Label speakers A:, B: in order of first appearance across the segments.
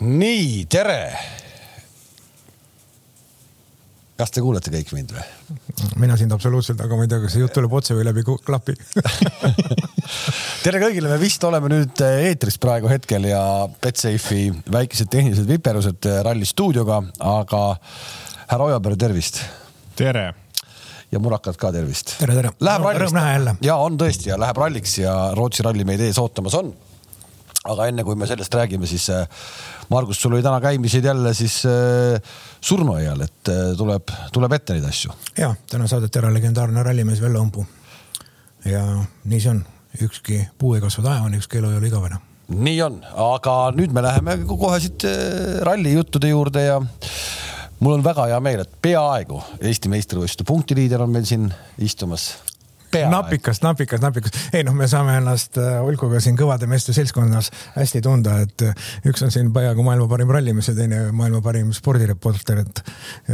A: nii, tere. kas te kuulete kõik mind või?
B: mina sind absoluutselt, aga ma ei tea, kas see jutt tuleb otse või läbi klapi
A: tere kõigile, me vist oleme nüüd eetris praegu hetkel ja Betsafe'i väikesed tehnilised viperused Ralli stuudioga, aga härra Ojapäev, tervist.
C: tere
A: ja murakad ka tervist.
B: tere, tere.
A: Rõõm
B: näha jälle.
A: ja on tõesti ja läheb ralliks ja Rootsi ralli meid ees ootamas on. Aga enne kui me sellest räägime, siis äh, Margus, sul oli täna käimised jälle siis äh, surnuaial, et äh, tuleb, tuleb ette neid asju.
B: ja täna saadeti ära legendaarne rallimees Vello Õmpu. ja nii see on, ükski puu ei kasva taevani, ükski elu ei ole igavene
A: nii on, aga nüüd me läheme kohe siit ralli juttude juurde ja mul on väga hea meel, et peaaegu Eesti meistrivõistluste punktiliider on meil siin istumas.
B: Napikas, napikas, napikas. ei noh, me saame ennast äh, siin kõvade meeste seltskonnas hästi tunda, et äh, üks on siin peaaegu maailma parim rallimees ja teine maailma parim spordireporter, et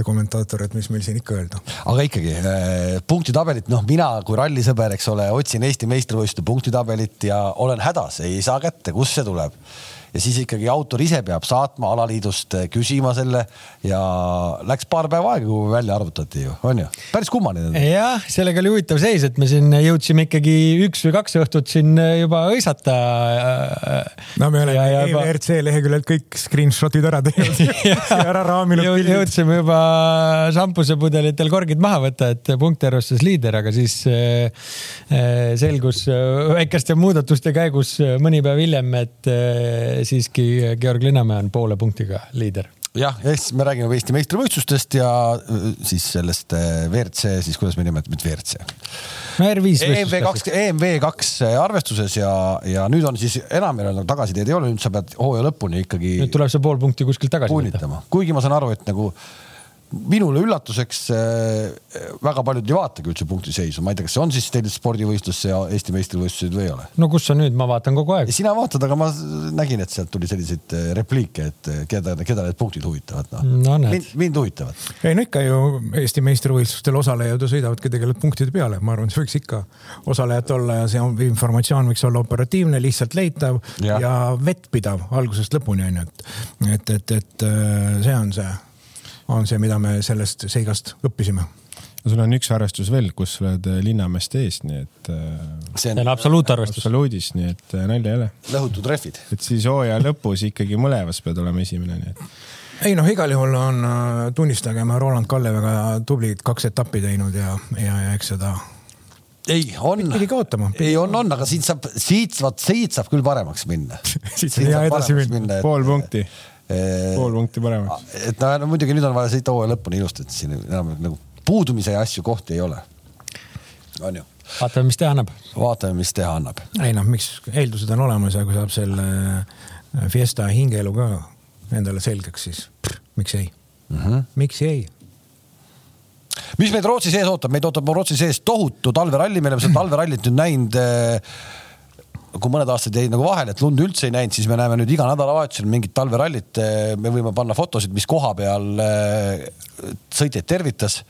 B: kommentaator, et mis meil siin ikka öelda.
A: aga ikkagi äh, punktitabelit, noh, mina kui rallisõber, eks ole, otsin Eesti meistrivõistluste punktitabelit ja olen hädas, ei saa kätte, kust see tuleb ja siis ikkagi autor ise peab saatma alaliidust eh, küsima selle ja läks paar päeva aega, kui välja arvutati ju, on ju, päris kummaline.
D: jah, sellega oli huvitav seis, et me siin jõudsime ikkagi üks või kaks õhtut siin juba hõisata.
B: no me oleme EVRC juba... leheküljelt kõik screenshot'id ära teinud ja ära raaminud
D: Jõud,. jõudsime juba šampusepudelitel korgid maha võtta, et punkte arvestas liider, aga siis selgus väikeste muudatuste käigus mõni päev hiljem, et siiski Georg Linnamäe on poole punktiga liider
A: jah, ja siis me räägime Eesti meistrivõistlustest ja äh, siis sellest äh, WRC, siis kuidas me nimetame, et WRC.
D: no R5.
A: EMV kaks, EMV kaks arvestuses ja, ja nüüd on siis enam ei ole nagu tagasiteed ei ole, nüüd sa pead hooaja lõpuni ikkagi.
D: nüüd tuleb see pool punkti kuskilt tagasi
A: võtta. kuigi ma saan aru, et nagu minule üllatuseks äh, väga paljud ei vaatagi üldse punktiseisu, ma ei tea, kas see on siis teil spordivõistlus ja Eesti meistrivõistlused või ei ole?
D: no kus sa nüüd, ma vaatan kogu aeg.
A: sina vaatad, aga ma nägin, et sealt tuli selliseid äh, repliike, et äh, keda, keda need punktid huvitavad, noh
D: no, no.
A: mind, mind huvitavad.
B: ei no ikka ju Eesti meistrivõistlustel osalejad ju sõidavadki tegelikult punktide peale, ma arvan, see võiks ikka osalejat olla ja see informatsioon võiks olla operatiivne, lihtsalt leitav ja, ja vettpidav algusest lõpuni on ju, et, et, et, et see on see on see, mida me sellest seigast õppisime
C: no sul on üks arvestus veel, kus sa oled äh, Linnamäest ees, nii et.
D: Äh, see on, absoluutarvestus.
C: absoluudis, nii et äh, nalja ei ole.
A: lõhutud rehvid.
C: et siis hooaja lõpus ikkagi mõlemas pead olema esimene, nii et.
B: ei noh, igal juhul on, tunnistagem, Roland Kalle väga tublid kaks etappi teinud ja, ja, ja eks seda
A: ei, on.
B: pidigi ootama.
A: ei, on, on, aga siit saab, siit, vot siit saab küll paremaks minna.
B: siit saab hea edasi minna.
C: pool punkti pool punkti paremaks.
A: et no, no muidugi nüüd on vaja sõita hooaja lõpuni ilusti, et siin enam nagu puudumise asju kohti ei ole. on ju?
D: vaatame, mis teha annab.
A: vaatame, mis teha annab.
B: ei noh, miks eeldused on olemas ja kui saab selle äh, Fiesta hingeelu ka endale selgeks, siis pff, miks ei mm? -hmm. miks ei?
A: mis meid Rootsi sees ootab, meid ootab Rootsi sees tohutu talveralli, me oleme seda talverallit nüüd näinud äh, kui mõned aastad jäid nagu vahele, et lund üldse ei näinud, siis me näeme nüüd iga nädalavahetusel mingit talverallit. me võime panna fotosid, mis koha peal eh, sõitjaid tervitas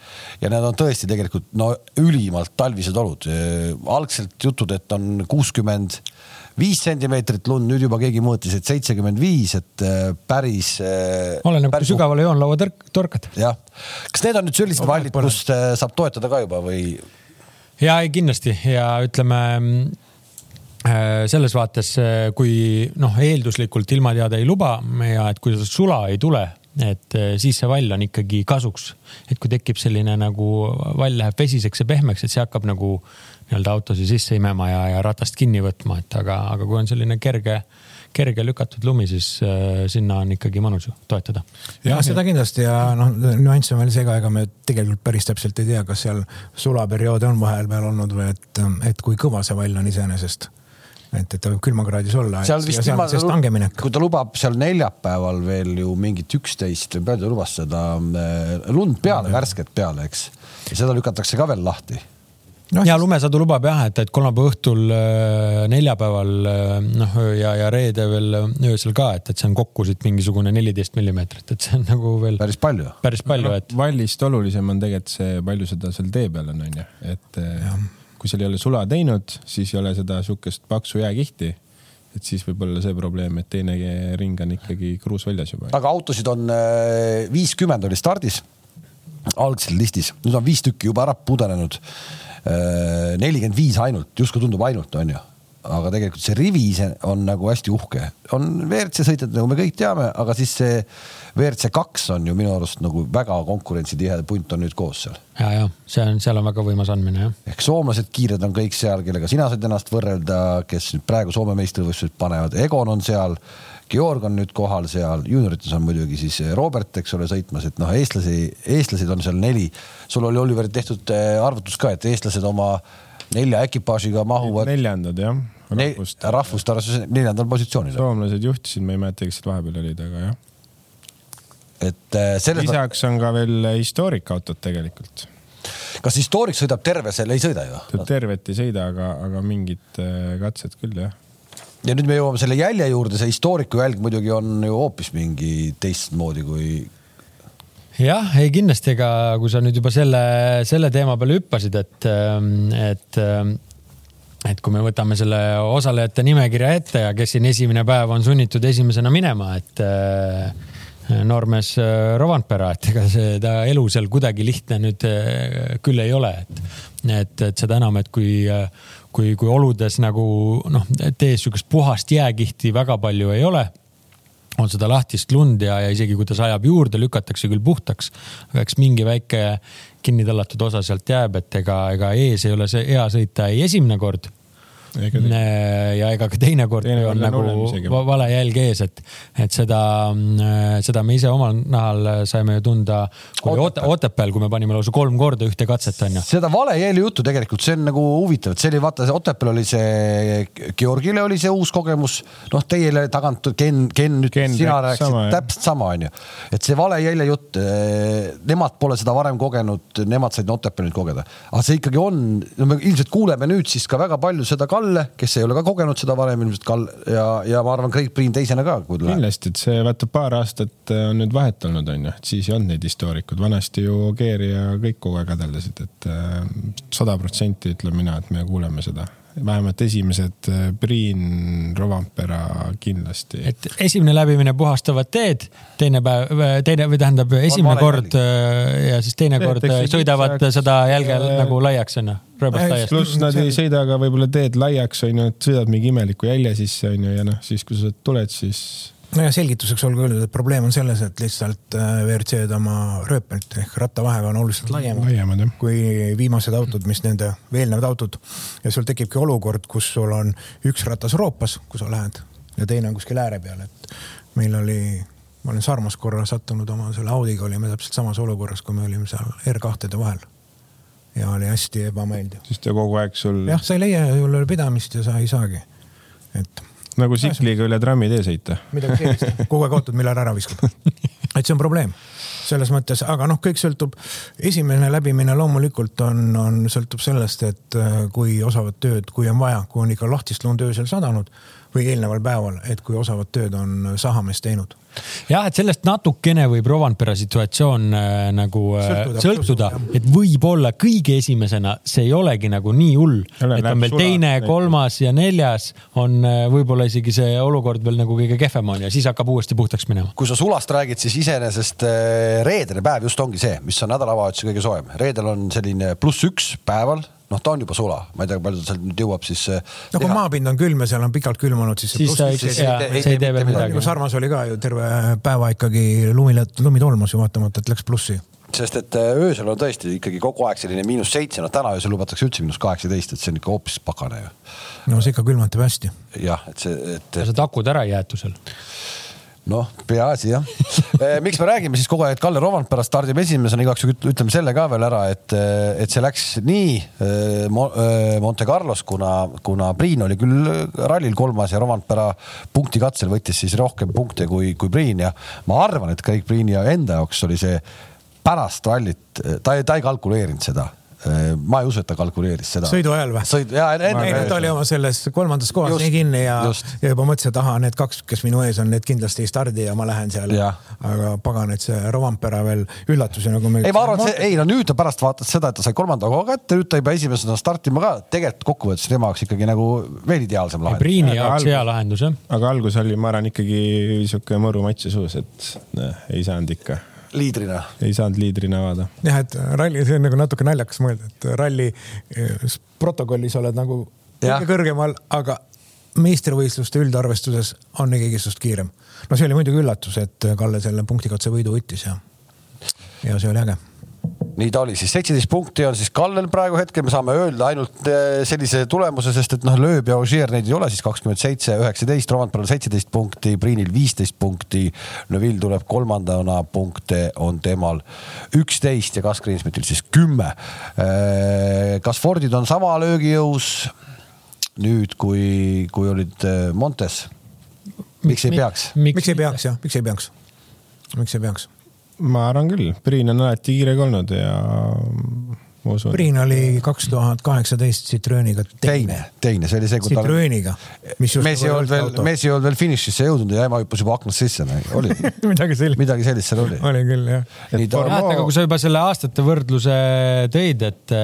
A: ja need on tõesti tegelikult no ülimalt talvised olud. Eh, algselt jutud, et on kuuskümmend viis sentimeetrit lund, nüüd juba keegi mõõtis, et seitsekümmend viis, et eh, päris.
D: oleneb, kui sügavale joonlaua torkad.
A: jah, kas need on nüüd sellised vallid, kus saab toetada ka juba või?
D: ja ei kindlasti ja ütleme Äh, selles vaates, äh, kui noh, eelduslikult ilmateade ei luba ja et kui sula ei tule, et äh, siis see vall on ikkagi kasuks. et kui tekib selline nagu vall läheb vesiseks ja pehmeks, et see hakkab nagu nii-öelda autosi sisse imema ja, ja ratast kinni võtma, et aga, aga kui on selline kerge, kerge lükatud lumi, siis äh, sinna on ikkagi mõnus toetada.
B: ja seda kindlasti ja noh, nüanss on veel see ka, ega me tegelikult päris täpselt ei tea, kas seal sulaperioode on vahepeal olnud või et, et kui kõva see vall on iseenesest et, et ta võib külmakraadis olla.
A: seal vist ilma, kui ta lubab seal neljapäeval veel ju mingit üksteist või palju ta lubas seda äh, lund peale, värsket peale, eks. ja seda lükatakse ka veel lahti
D: no, ja lumesadu lubab jah, et, et kolmapäeva õhtul, äh, neljapäeval äh, noh ja, ja reede veel öösel ka, et, et see on kokku siit mingisugune neliteist millimeetrit, et see on nagu veel.
A: päris palju.
D: päris palju, et.
C: vallist olulisem on tegelikult see, palju seda seal tee peal on, on ju, et ja kui seal ei ole sula teinud, siis ei ole seda sihukest paksu jääkihti. et siis võib olla see probleem, et teine ring on ikkagi kruus väljas juba.
A: aga autosid on äh, viiskümmend oli stardis, algselt listis, nüüd on viis tükki juba ära pudenenud. Äh, nelikümmend viis ainult, justkui tundub ainult, on ju aga tegelikult see rivi ise on nagu hästi uhke, on WRC sõitjad, nagu me kõik teame, aga siis see WRC kaks on ju minu arust nagu väga konkurentsitihe punt on nüüd koos seal.
D: ja, ja see on, seal on väga võimas andmine jah.
A: ehk soomlased kiired on kõik seal, kellega sina saad ennast võrrelda, kes nüüd praegu Soome meistrivõistlused panevad, Egon on seal. Georg on nüüd kohal seal, juuniorites on muidugi siis Robert, eks ole, sõitmas, et noh, eestlasi, eestlased on seal neli. sul oli Oliver tehtud eh, arvutus ka, et eestlased oma nelja ekipaažiga mahuvad.
C: neljandad jah
A: rahvust, rahvust arvestades neljandal positsioonil.
C: soomlased juhtisid, ma ei mäleta, kes seal vahepeal olid, aga jah.
A: et äh, selles.
C: lisaks on ka veel historiikautod tegelikult.
A: kas historik sõidab terve selle, ei sõida ju?
C: tervet ei sõida, aga, aga mingid äh, katsed küll jah
A: ja nüüd me jõuame selle jälje juurde, see historiku jälg muidugi on ju hoopis mingi teistmoodi kui.
D: jah, ei kindlasti, ega kui sa nüüd juba selle, selle teema peale hüppasid, et, ähm, et ähm, et kui me võtame selle osalejate nimekirja ette ja kes siin esimene päev on sunnitud esimesena minema, et äh, noormees äh, Rovanpera, et ega seda elu seal kuidagi lihtne nüüd äh, küll ei ole, et, et, et seda enam, et kui, kui, kui oludes nagu noh, tees sihukest puhast jääkihti väga palju ei ole on seda lahtist lund ja, ja isegi kui ta sajab juurde, lükatakse küll puhtaks, aga eks mingi väike kinni tõllatud osa sealt jääb, et ega, ega ees ei ole see hea sõita ei esimene kord ja ega ka teinekord teine on nagu vale jälg ees, et, et seda, seda me ise omal nahal saime ju tunda Otepääl, kui me panime lausa kolm korda ühte katset onju.
A: seda vale jälje juttu tegelikult, see on nagu huvitav, et see oli vaata, Otepääl oli see, Georgile oli see uus kogemus, noh, teile tagant Ken, Ken nüüd Ken sina rääkisid täpselt sama onju, et see vale jälje jutt, nemad pole seda varem kogenud, nemad said Otepääl nüüd kogeda, aga see ikkagi on, me ilmselt kuuleme nüüd siis ka väga palju seda Kalle Kalle, kes ei ole ka kogenud seda varem ilmselt Kalle ja, ja ma arvan, Craig Priin teisena ka.
C: kindlasti, et see vaata paar aastat äh, on nüüd vahet olnud, on ju, et siis ei olnud neid historikud, vanasti ju Geeri ja kõik kogu aeg hädeldasid, et äh, sada protsenti ütlen mina, et me kuuleme seda vähemalt esimesed äh, Priin, Rovanpera kindlasti.
D: et esimene läbimine puhastavad teed, teine päev, teine või tähendab esimene kord ja siis teine kord sõidavad seda jälge nagu laiaks onju
C: rööbast laiast. pluss nad ei sõida ka võib-olla teed laiaks, onju, et sõidad mingi imeliku jälje sisse, onju, ja noh, siis kui sa tuled, siis.
B: No ja selgituseks olgu öeldud, et probleem on selles, et lihtsalt äh, WRC-d oma rööpelt ehk rattavahega on oluliselt laiemad, laiemad kui viimased autod, mis nende eelnevad autod. ja sul tekibki olukord, kus sul on üks ratas roopas, kui sa lähed ja teine on kuskil ääre peal, et meil oli ma olen Sarmas korra sattunud oma selle Audiga, olime täpselt samas olukorras, kui me olime seal R2-de vahel ja oli hästi ebameeldiv.
C: siis ta kogu aeg sul.
B: jah, sa ei leia ju pidamist ja sa ei saagi, et.
C: Nagu tsikliga üle trammitee sõita.
B: midagi sellist, kogu aeg ootad, millal ära viskab. et see on probleem selles mõttes, aga noh, kõik sõltub, esimene läbimine loomulikult on, on, sõltub sellest, et äh, kui osavat tööd, kui on vaja, kui on ikka lahtist lund öösel sadanud või eelneval päeval, et kui osavat tööd on sahamees teinud
D: jah, et sellest natukene võib Rovanpera situatsioon äh, nagu äh, sõltuda, sõltuda, et võib-olla kõige esimesena see ei olegi nagu nii hull, et on veel teine, kolmas ja neljas on äh, võib-olla isegi see olukord veel nagu kõige kehvem on ja siis hakkab uuesti puhtaks minema.
A: kui sa sulast räägid, siis iseenesest äh, reedene päev just ongi see, mis on nädalavahetuse kõige soojem. reedel on selline pluss üks päeval noh, ta on juba sula, ma ei tea, palju ta sealt nüüd jõuab siis.
B: Äh, no kui maapind on külm ja seal on pikalt külmunud, siis.
D: siis ta ikkagi, see ei tee veel midagi.
B: Sarmas oli ka ju terve päeva ikkagi lumi, lumi tolmus ju vaatamata, et läks plussi
A: sest et äh, öösel on tõesti ikkagi kogu aeg selline miinus seitse, no täna öösel lubatakse üldse miinus kaheksateist, et see on ikka hoopis pakane ju.
B: no see ikka külmutab hästi.
A: jah, et see, et.
D: sa takud ära ei jäetu seal
A: noh, peaasi jah. Eh, miks me räägime siis kogu aeg, et Kalle Rovanpera stardib esimesena, igaks juhuks ütleme selle ka veel ära, et, eh, et see läks nii eh, Monte Carlos, kuna, kuna Priin oli küll rallil kolmas ja Rovanpera punktikatsel võttis siis rohkem punkte kui, kui Priin ja ma arvan, et Craig Priini enda jaoks oli see pärast rallit, ta ta ei kalkuleerinud seda ma ei usu, et ta kalkuleeris seda.
B: sõidu ajal või?
A: sõid, jaa,
B: ei, ta oli oma selles kolmandas kohas just, nii kinni ja, ja juba mõtles, et ahah, need kaks, kes minu ees on, need kindlasti ei stardi ja ma lähen seal. aga pagan, et see Rovampera veel üllatus ja nagu
A: me. ei, ma arvan, et see, ei no nüüd ta pärast vaatas seda, et ta sai kolmanda koha kätte, nüüd ta ei pea esimesena startima ka. tegelikult kokkuvõttes tema jaoks ikkagi nagu veel ideaalsem lahendus.
D: Priini jaoks hea lahendus jah.
C: aga algus oli, ma arvan, ikkagi sihuke mõru matši suus, et ne, ei saanud ikka
A: liidrina.
C: ei saanud liidrina avada.
B: jah, et ralli, see on nagu natuke naljakas mõelda, et ralli eh, protokollis oled nagu kõige kõrgemal, aga meistrivõistluste üldarvestuses on ikkagi sinust kiirem. no see oli muidugi üllatus, et Kalle selle punktikatse võidu võttis ja, ja see oli äge
A: nii ta oli siis, seitseteist punkti on siis Kallel praegu hetkel, me saame öelda ainult eh, sellise tulemuse, sest et noh, Lööb ja Ogier neid ei ole siis kakskümmend seitse, üheksateist, Romantperel seitseteist punkti, Priinil viisteist punkti. Neville tuleb kolmandana, punkte on temal üksteist ja Gus Greensmitil siis kümme. Eh, kas Fordid on sama löögijõus nüüd, kui, kui olid eh, Montes? miks ei peaks?
B: miks ei peaks jah, miks ei peaks? miks ei peaks?
C: Ma arvan küll, Priin on alati kiire olnud ja
B: ma usun. Priin oli kaks tuhat kaheksateist Citrooniga
A: teine. teine, see oli see.
B: Citrooniga.
A: mees ei olnud veel, mees ei olnud veel finišisse jõudnud ja ema hüppas juba aknast sisse, oli
B: midagi sellist.
A: midagi sellist seal oli.
B: oli küll jah.
D: et aga kui sa juba selle aastate võrdluse tõid, et,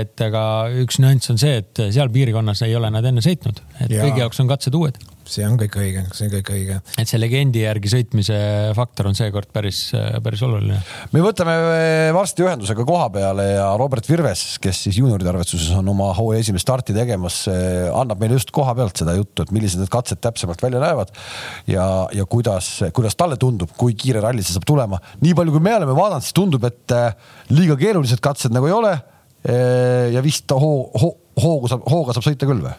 D: et aga üks nüanss on see, et seal piirkonnas ei ole nad enne sõitnud, et ja. kõigi jaoks on katsed uued
B: see on kõik õige, see on kõik õige.
D: et see legendi järgi sõitmise faktor on seekord päris, päris oluline.
A: me võtame eh, varsti ühendusega koha peale ja Robert Virves, kes siis juunioride arvestuses on oma hooaja esimest starti tegemas, eh, annab meile just koha pealt seda juttu, et millised need katsed täpsemalt välja näevad ja, ja kuidas, kuidas talle tundub, kui kiire ralli see saab tulema. nii palju, kui me oleme vaadanud, siis tundub, et eh, liiga keerulised katsed nagu ei ole. ja vist hoo, hoo, hoogu saab, hooga saab sõita küll või?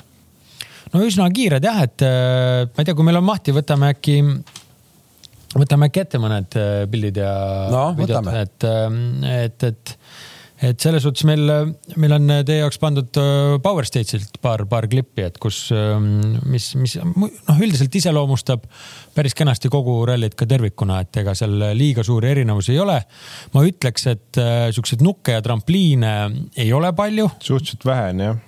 D: No üsna kiired jah, et äh, ma ei tea, kui meil on mahti, võtame äkki, võtame äkki ette mõned äh, pildid ja
A: no, videod,
D: et, äh, et, et et selles suhtes meil, meil on teie jaoks pandud Power Stage'ilt paar, paar klippi, et kus, mis, mis noh, üldiselt iseloomustab päris kenasti kogu rallit ka tervikuna, et ega seal liiga suuri erinevusi ei ole. ma ütleks, et siukseid nukke ja trampliine ei ole palju.
C: suhteliselt vähe on jah.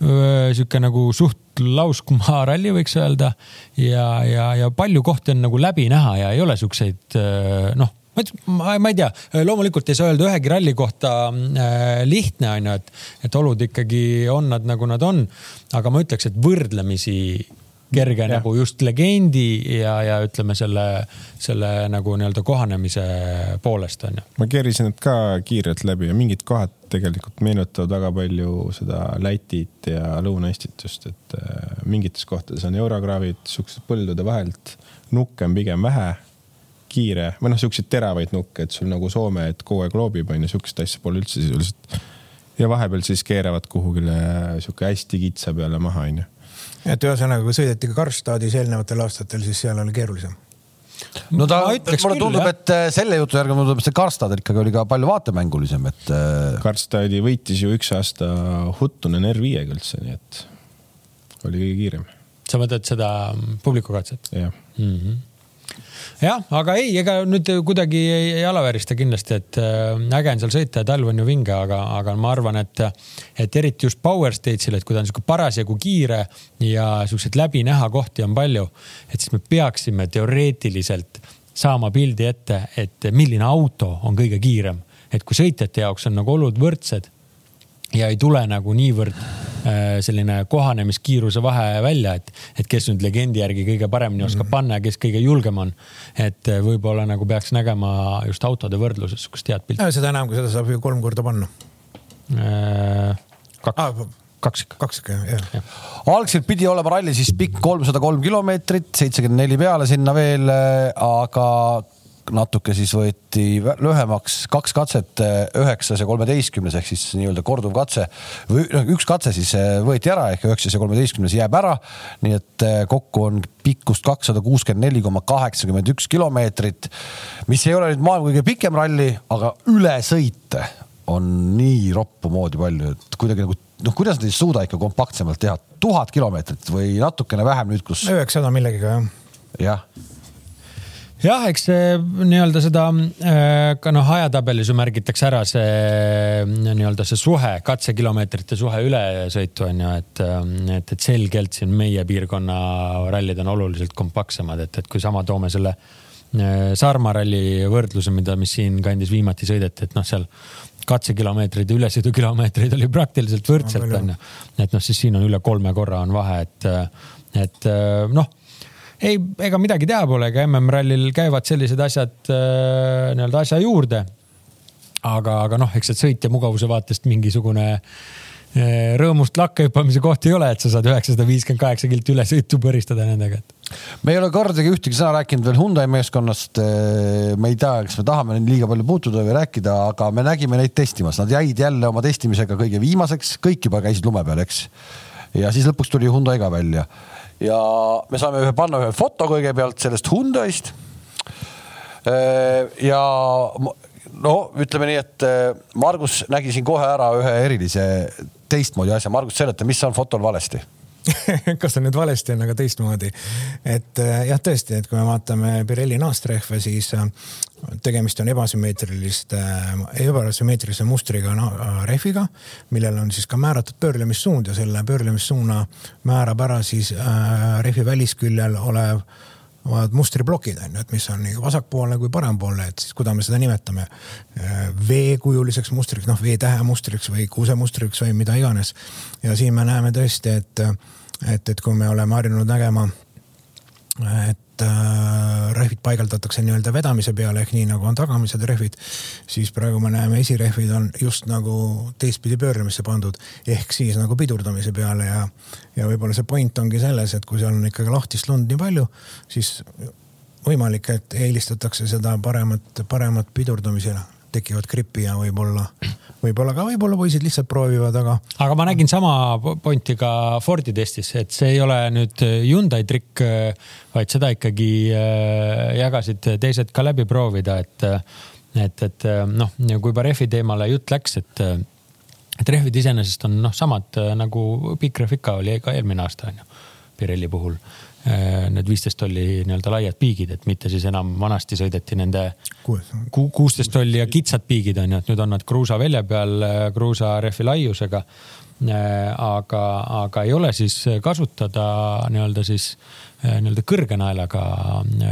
D: sihuke nagu suht lauskumaa ralli, võiks öelda. ja, ja, ja palju kohti on nagu läbi näha ja ei ole siukseid äh, noh ma, ma ei tea, loomulikult ei saa öelda ühegi ralli kohta äh, lihtne on ju, et, et olud ikkagi on nad nagu nad on. aga ma ütleks, et võrdlemisi kerge ja. nagu just legendi ja, ja ütleme selle, selle nagu nii-öelda kohanemise poolest on ju.
C: ma keerisin need ka kiirelt läbi ja mingid kohad tegelikult meenutavad väga palju seda Lätit ja Lõuna-Eestit just, et äh, mingites kohtades on eurokraavid siuksed põldude vahelt, nukke on pigem vähe kiire või noh, siukseid teravaid nukke, et sul nagu Soome, et kogu aeg loobib, onju, siukest asja pole üldse sisuliselt. ja vahepeal siis keeravad kuhugile sihuke hästi kitsa peale maha, onju
B: et ühesõnaga, kui sõideti ka Karlstadis eelnevatel aastatel, siis seal oli keerulisem
A: no ta, mulle tundub, et äh, selle jutu järgi mulle tundub, et see Karstad ikkagi oli ka palju vaatemängulisem, et.
C: Äh, Karstadi võitis ju üks aasta Huttunen R5-ga üldse, nii et oli kõige kiirem.
D: sa mõtled seda publikukatset?
C: jah
D: mm -hmm jah, aga ei, ega nüüd kuidagi ei, ei alaväärista kindlasti, et äh, äge on seal sõita ja talv on ju vinge, aga, aga ma arvan, et, et eriti just power stage'il, et kui ta on sihuke parasjagu kiire ja siukseid läbinäha kohti on palju, et siis me peaksime teoreetiliselt saama pildi ette, et milline auto on kõige kiirem, et kui sõitjate jaoks on nagu olud võrdsed ja ei tule nagu niivõrd selline kohanemiskiiruse vahe välja, et, et kes nüüd legendi järgi kõige paremini oskab mhm. panna ja kes kõige julgem on. et äh, võib-olla nagu peaks nägema just autode võrdluses sihukest head pilti.
B: seda enam, kui seda saab ju kolm korda panna
D: äh,. kaks ah, kaks ikka.
B: kaks ikka jah ja..
A: algselt pidi olema ralli siis pikk kolmsada kolm kilomeetrit, seitsekümmend neli peale sinna veel, äh, aga natuke siis võeti lühemaks, kaks katset, üheksas ja kolmeteistkümnes ehk siis nii-öelda korduv katse või noh, üks katse siis eh, võeti ära ehk üheksas ja kolmeteistkümnes jääb ära. nii et eh, kokku on pikkust kakssada kuuskümmend neli koma kaheksakümmend üks kilomeetrit, mis ei ole nüüd maailma kõige pikem ralli, aga ülesõite on nii roppu moodi palju, et kuidagi nagu noh, kuidas nad ei suuda ikka kompaktsemalt teha, tuhat kilomeetrit või natukene vähem nüüd, kus.
B: üheksasada millegagi jah.
A: jah
D: jah, eks see nii-öelda seda äh, ka noh, ajatabelis ju märgitakse ära see äh, nii-öelda see suhe, katsekilomeetrite suhe ülesõitu on ju, et, äh, et, et selgelt siin meie piirkonna rallid on oluliselt kompaktsemad, et, et kui sama toome selle Saarmaa ralli võrdluse, mida, mis siinkandis viimati sõideti, et noh, seal katsekilomeetreid ja ülesõidukilomeetreid oli praktiliselt võrdselt onju. et noh, siis siin on üle kolme korra on vahe, et, et noh ei, ega midagi teha pole, ega MM-rallil käivad sellised asjad äh, nii-öelda asja juurde. aga, aga noh, eks see sõitja mugavuse vaatest mingisugune äh, rõõmust lakke hüppamise koht ei ole, et sa saad üheksasada viiskümmend kaheksa kilti üle sõitu põristada nendega, et.
A: me ei ole kordagi ühtegi sõna rääkinud veel Hyundai meeskonnast. Äh, me ei tea, kas me tahame liiga palju puutuda või rääkida, aga me nägime neid testimas, nad jäid jälle oma testimisega kõige viimaseks, kõik juba käisid lume peal, eks. ja siis lõpuks tuli Hyundai ka välja ja me saame ühe panna ühe foto kõigepealt sellest Hyundai'st. Äh, ja no ütleme nii, et äh, Margus nägi siin kohe ära ühe erilise teistmoodi asja. Margus, seleta, mis on fotol valesti
B: kas on nüüd valesti, on aga teistmoodi. et äh, jah, tõesti, et kui me vaatame Pirelli naastrehve, siis äh, tegemist on ebasümmeetriliste, äh, ebasümmeetrilise mustriga rehviga, millel on siis ka määratud pöörlemissuund ja selle pöörlemissuuna määrab ära siis rehvi välisküljel olev omad mustriplokid on ju, et mis on nii vasakpoolne kui parempoolne, et siis kuidas me seda nimetame. V-kujuliseks mustriks, noh V-tähe mustriks või kuusemustriks või mida iganes. ja siin me näeme tõesti, et, et, et kui me oleme harjunud nägema, et et äh, rehvid paigaldatakse nii-öelda vedamise peale ehk nii nagu on tagamised rehvid, siis praegu me näeme esirehvid on just nagu teistpidi pöörlemisse pandud ehk siis nagu pidurdamise peale ja, ja võib-olla see point ongi selles, et kui seal on ikkagi lahtist lund nii palju, siis võimalik, et eelistatakse seda paremat, paremat pidurdamisele tekivad gripi ja võib-olla, võib-olla ka võib-olla poisid lihtsalt proovivad, aga.
D: aga ma nägin sama pointi ka Fordi testis, et see ei ole nüüd Hyundai trikk, vaid seda ikkagi äh, jagasid teised ka läbi proovida, et, et, et noh, kui juba rehvi teemale jutt läks, et, et rehvid iseenesest on noh, samad nagu Big Ref ikka oli ka eelmine aasta on ju, Pirelli puhul Äh, need viisteist tolli nii-öelda laiad piigid, et mitte siis enam vanasti sõideti nende kuusteist tolli ja kitsad piigid on ju, et nüüd on nad kruusa välja peal, äh, kruusa rehvi laiusega. Äh, aga, aga ei ole siis kasutada nii-öelda siis nii-öelda kõrge naelaga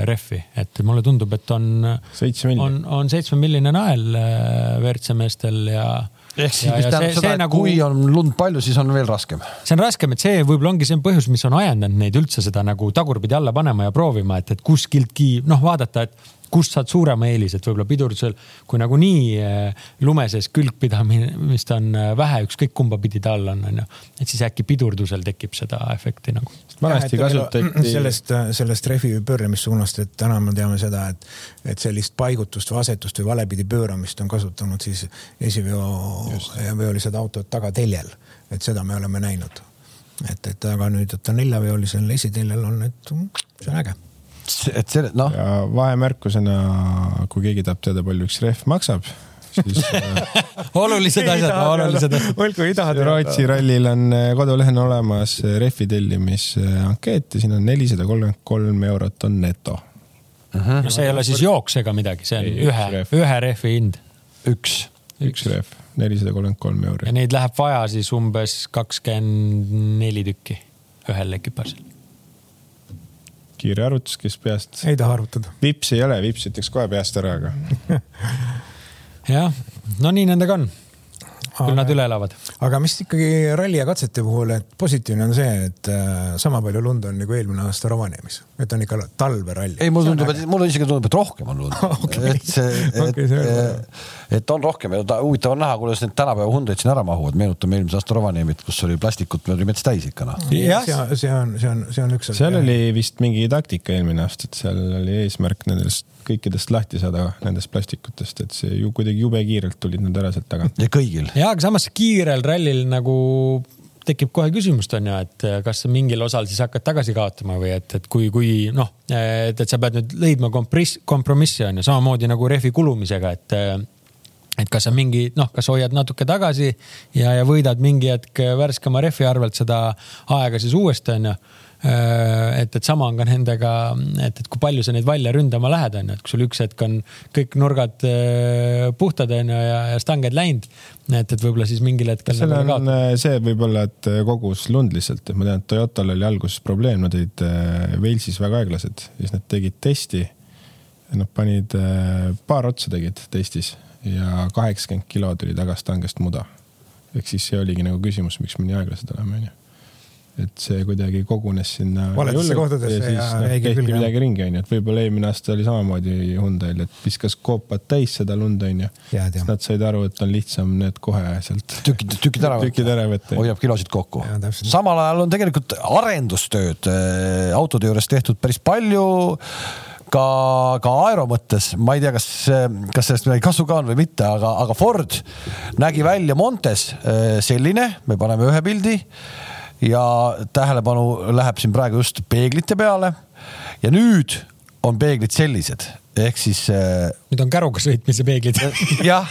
D: rehvi, et mulle tundub, et on, on, on seitsmemilline nael WRC meestel ja
A: ehk siis, mis tähendab seda, et nagu, kui on lund palju, siis on veel raskem.
D: see on raskem, et see võib-olla ongi see põhjus, mis on ajendanud neid üldse seda nagu tagurpidi alla panema ja proovima, et, et kuskiltki noh, vaadata, et kust saad suurema eelise, et võib-olla pidurdusel, kui nagunii eh, lume sees külgpidamist on eh, vähe, ükskõik kumba pidi ta all on, onju. et siis äkki pidurdusel tekib seda efekti nagu.
B: vanasti kasutati. sellest, sellest rehvi pöörlemissuunast, et täna me teame seda, et, et sellist paigutust või asetust või valepidi pööramist on kasutanud siis esiveolised autod tagateljel. et seda me oleme näinud. et, et aga nüüd, et ta neljaveolisel esiteljel on, et see on äge
A: et selle noh.
C: ja vahemärkusena, kui keegi tahab teada, palju üks rehv maksab, siis
D: olulised asjad, olulised asjad.
C: olgu, ei taha. Rootsi rallil on äh, kodulehel olemas rehvi tellimisankeet ja siin on nelisada kolmkümmend kolm eurot on neto
D: see ei ole siis jooks ega midagi, see on ei, ühe, ühe rehvi hind.
A: üks.
C: üks rehv, nelisada kolmkümmend kolm euri.
D: ja neid läheb vaja siis umbes kakskümmend neli tükki ühel ekipaažil
C: kiire arvutus, kes peast.
B: ei taha arvutada.
C: vips ei ole, vips ütleks kohe peast ära, aga
D: jah, no nii nendega on küll nad üle elavad.
B: aga mis ikkagi ralli ja katsete puhul, et positiivne on see, et äh, sama palju lund on nagu eelmine aasta Rovaniemis, et on ikka talveralli.
A: ei, mulle tundub, et mulle isegi tundub, et rohkem on lund okay.. et see, et okay,, et on rohkem ja huvitav on näha, kuidas need tänapäeva Hyundai'd siin ära mahuvad, meenutame eelmise aasta Rovaniemit, kus oli plastikut oli mets täis ikka noh.
B: jah, see on, see on, see on üks.
C: seal oli vist mingi taktika eelmine aasta, et seal oli eesmärk nendest kõikidest lahti saada nendest plastikutest, et see ju kuidagi jube kiirelt tulid nad ära sealt tagant.
A: ja kõigil.
D: ja, aga samas kiirel rallil nagu tekib kohe küsimust, on ju, et kas mingil osal siis hakkad tagasi kaotama või et, et kui, kui noh, et, et sa pead nüüd leidma kompromiss, kompromissi on ju, samamoodi nagu rehvi kulumisega, et et kas sa mingi noh, kas hoiad natuke tagasi ja, ja võidad mingi hetk värskema rehvi arvelt seda aega siis uuesti on ju et, et sama on ka nendega, et, et kui palju sa neid valle ründama lähed, on ju, et kui sul üks hetk on kõik nurgad puhtad, on ju, ja, ja stanged läinud. et, et võib-olla siis mingil hetkel.
C: seal nagu on kaotab. see võib-olla, et kogus lund lihtsalt, et ma tean, et Toyotal oli alguses probleem, nad olid Walesis väga aeglased, siis nad tegid testi. Nad panid paar otsa tegid testis ja kaheksakümmend kilo tuli tagasi tangest muda. ehk siis see oligi nagu küsimus, miks me nii aeglased oleme, onju et see kuidagi kogunes sinna.
B: valedesse kohtadesse ja,
C: ja no, tehti midagi ringi, onju, et võib-olla eelmine aasta oli samamoodi Hyundai'l, et viskas koopad täis seda lund, onju. siis nad said aru, et on lihtsam need kohe sealt.
A: tükid, tükid ära
C: võtta. tükid ära võtta.
A: hoiab kilosid kokku. samal ajal on tegelikult arendustööd äh, autode juures tehtud päris palju ka, ka aero mõttes, ma ei tea, kas, kas sellest midagi kasu ka on või mitte, aga, aga Ford nägi välja Montes äh, selline, me paneme ühe pildi ja tähelepanu läheb siin praegu just peeglite peale. ja nüüd on peeglid sellised, ehk siis.
D: Äh, nüüd on käruga sõitmise peeglid.
A: jah,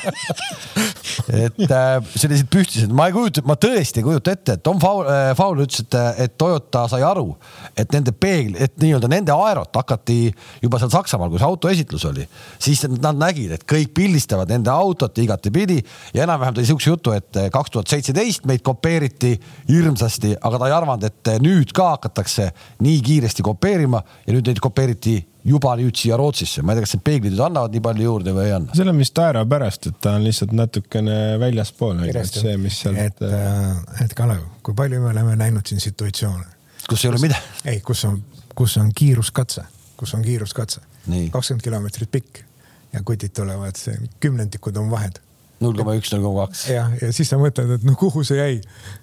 A: et äh, sellised püstised, ma ei kujuta, ma tõesti ei kujuta ette, et Tom Faul, äh, Faul ütles, et, et Toyota sai aru, et nende peegli, et nii-öelda nende aerot hakati juba seal Saksamaal, kus auto esitlus oli, siis nad nägid, et kõik pildistavad nende autot igatepidi ja enam-vähem tõi siukse jutu, et kaks tuhat seitseteist meid kopeeriti hirmsasti, aga ta ei arvanud, et nüüd ka hakatakse nii kiiresti kopeerima ja nüüd neid kopeeriti juba nüüd siia Rootsisse, ma ei tea, kas need peeglid nüüd annavad nii palju juurde või ei anna?
C: on vist aero pärast, et ta on lihtsalt natukene väljaspool, see, mis seal.
B: et, äh, et Kalev, kui palju me oleme näinud siin situatsioone.
A: kus ei ole midagi?
B: ei, kus on, kus on kiiruskatse, kus on kiiruskatse, kakskümmend kilomeetrit pikk ja kutid tulevad, kümnendikud on vahed
A: null koma üks, null koma kaks.
B: jah, ja siis sa mõtled, et no kuhu see jäi,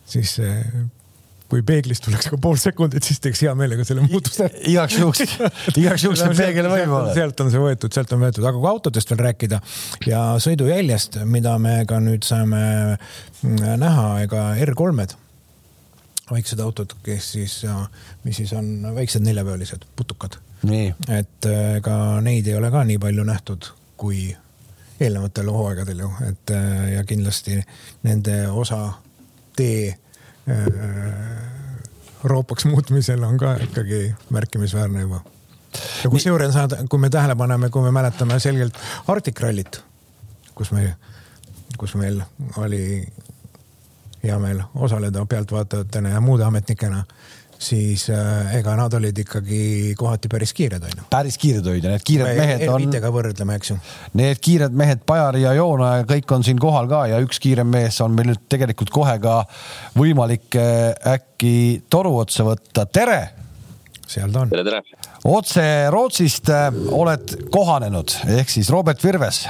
B: siis kui peeglist tuleks ka pool sekundit, siis teeks hea meelega selle muutuse.
A: igaks juhuks, igaks juhuks see peegel võib-olla.
B: sealt on see võetud, sealt on võetud, aga kui autodest veel rääkida ja sõidujäljest, mida me ka nüüd saame mm, näha, ega R3-d, väiksed autod, kes siis, mis siis on väiksed neljapealised putukad. et ega neid ei ole ka nii palju nähtud, kui eelnevatel hooaegadel ju, et ja kindlasti nende osa tee Äh, roopaks muutmisel on ka ikkagi märkimisväärne juba. ja kusjuures, kui me tähele paneme, kui me mäletame selgelt Arctic Rallyt, kus me, kus meil oli hea meel osaleda pealtvaatajatena ja muude ametnikena siis äh, ega nad olid ikkagi kohati päris kiired, onju.
A: päris kiired olid ja need kiired me mehed on.
B: R5-ga võrdleme, eks ju.
A: Need kiired mehed, Pajari ja Joona ja kõik on siin kohal ka ja üks kiirem mees on meil nüüd tegelikult kohe ka võimalik äh, äkki toru otsa võtta. tere.
B: seal ta on.
E: tere, tere.
A: otse Rootsist äh, oled kohanenud ehk siis Robert Virves.